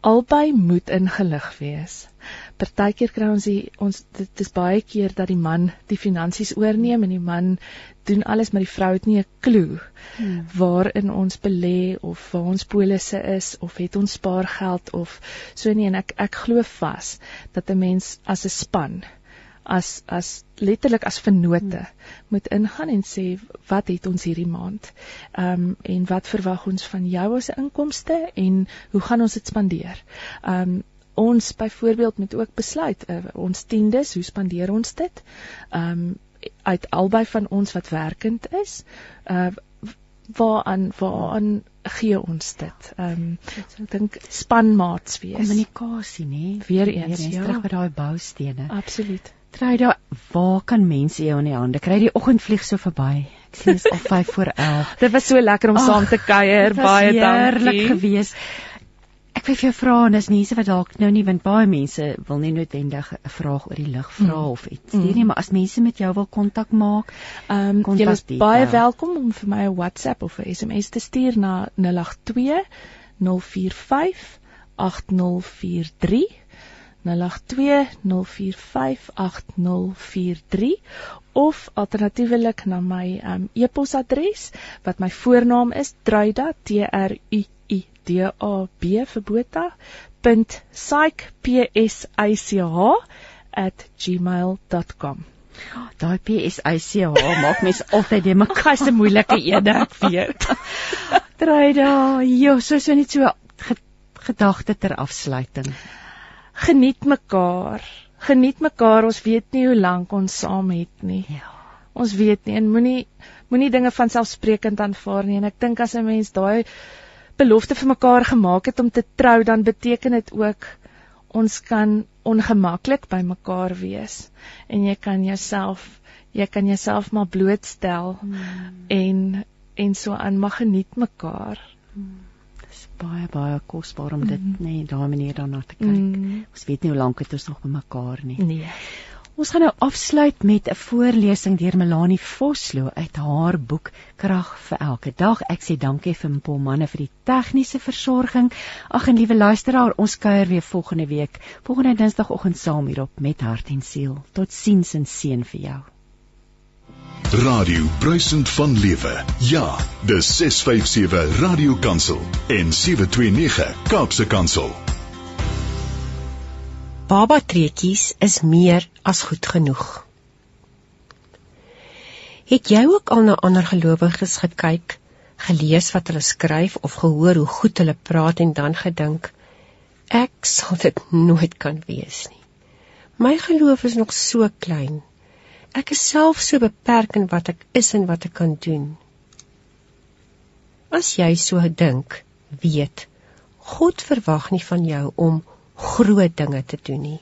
Albei moet ingelig wees. Partykeer kry ons die, ons dit is baie keer dat die man die finansies oorneem en die man doen alles maar die vrou het nie 'n klou Hmm. waarin ons belê of waar ons polisse is of het ons spaargeld of so nie en ek ek glo vas dat 'n mens as 'n span as as letterlik as vennote hmm. moet ingaan en sê wat het ons hierdie maand. Ehm um, en wat verwag ons van jou as 'n inkomste en hoe gaan ons dit spandeer? Ehm um, ons byvoorbeeld moet ook besluit uh, ons tiendes, hoe spandeer ons dit? Ehm um, uit albei van ons wat werkend is, uh waaraan waaraan gee ons dit? Ehm um, ek dink spanmaats wees. Kommunikasie, nê? Weer eens, ja. terug by daai boustene. Absoluut. Tryda, waar kan mense jou in die hande kry? Die oggend vlieg so verby. Ek sien dit is al 5 voor 11. Dit was so lekker om Ag, saam te kuier. Baie heerlik dankie. geweest. Ek wil vir jou vra en dis mense wat dalk nou nie want baie mense wil nie noodwendig 'n vraag oor die lig vra Mm. of iets nie, Mm. maar as mense met jou wil kontak maak, Ehm um, julle is baie welkom om vir my 'n WhatsApp of 'n SMS te stuur na 082 045 8043 082 045 8043 of alternatiefelik na my um, e-posadres wat my voornaam is Truida T R U I D A B vir Botha .psych p s i c h @gmail.com daai PSICH maak mense altyd die mekaar se moeilike ene ek weet. Tryda. Jo, so so net so ge, gedagte ter afsluiting. Geniet mekaar. Geniet mekaar. Ons weet nie hoe lank ons saam het nie. Ja. Ons weet nie en moenie moenie dinge van selfsprekend aanvaar nie en ek dink as 'n mens daai belofte vir mekaar gemaak het om te trou dan beteken dit ook ons kan ongemaklik by mekaar wees en jy kan jouself jy kan jouself maar blootstel Hmm. en en so aan mag geniet mekaar. Dis baie baie kosbaar om dit Mhm. net daai manier daarna te kyk. Mm, Ons weet nie hoe lank dit ons nog by mekaar nie. nee. Ons gaan nou afsluit met 'n voorlesing deur Melanie Vosloo uit haar boek Krag vir elke dag. Ek sê dankie vir Paul manne vir die tegniese versorging. Ag en liewe luisteraar, ons kuier weer volgende week, volgende Dinsdagoggend saam hierop met hart en siel. Totsiens en seën vir jou. Radio Bruisend van Lewe. Ja, dis 657 Radio Kansel en 729 Kaapse Kansel. Baba treetjies is meer as goed genoeg. Het jy ook al na ander gelowiges gekyk, gelees wat hulle skryf of gehoor hoe goed hulle praat en dan gedink ek sal dit nooit kan wees nie. My geloof is nog so klein. Ek is self so beperk in wat ek is en wat ek kan doen. As jy so dink, weet God verwag nie van jou om groot dinge te doen nie.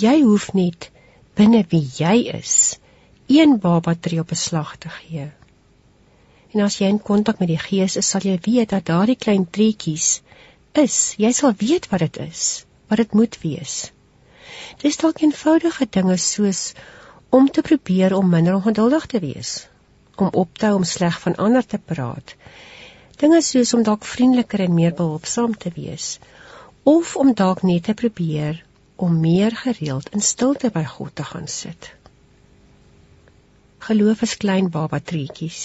Jy hoef net binne wie jy is een baba tree op beslag te gee. En as jy in kontak met die Gees is, sal jy weet dat daardie klein treetjies is. Jy sal weet wat dit is, wat dit moet wees. Dis dalk eenvoudige dinge soos om te probeer om minder ongeduldig te wees, om op te hou om sleg van ander te praat. Dinge soos om dalk vriendeliker en meer behulpsaam te wees of om dalk net te probeer om meer gereeld in stilte by God te gaan sit. Geloof is klein baba treetjies.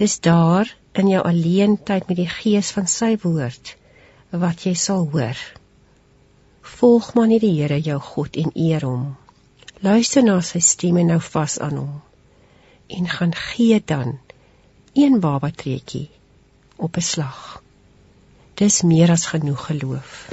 Dis daar in jou alleen tyd met die gees van sy woord wat jy sal hoor. Volg maar net die Here jou God en eer hom. Luister na sy stem en hou vas aan hom. En gaan gee dan een baba treetjie op 'n slag. Dis meer as genoeg geloof.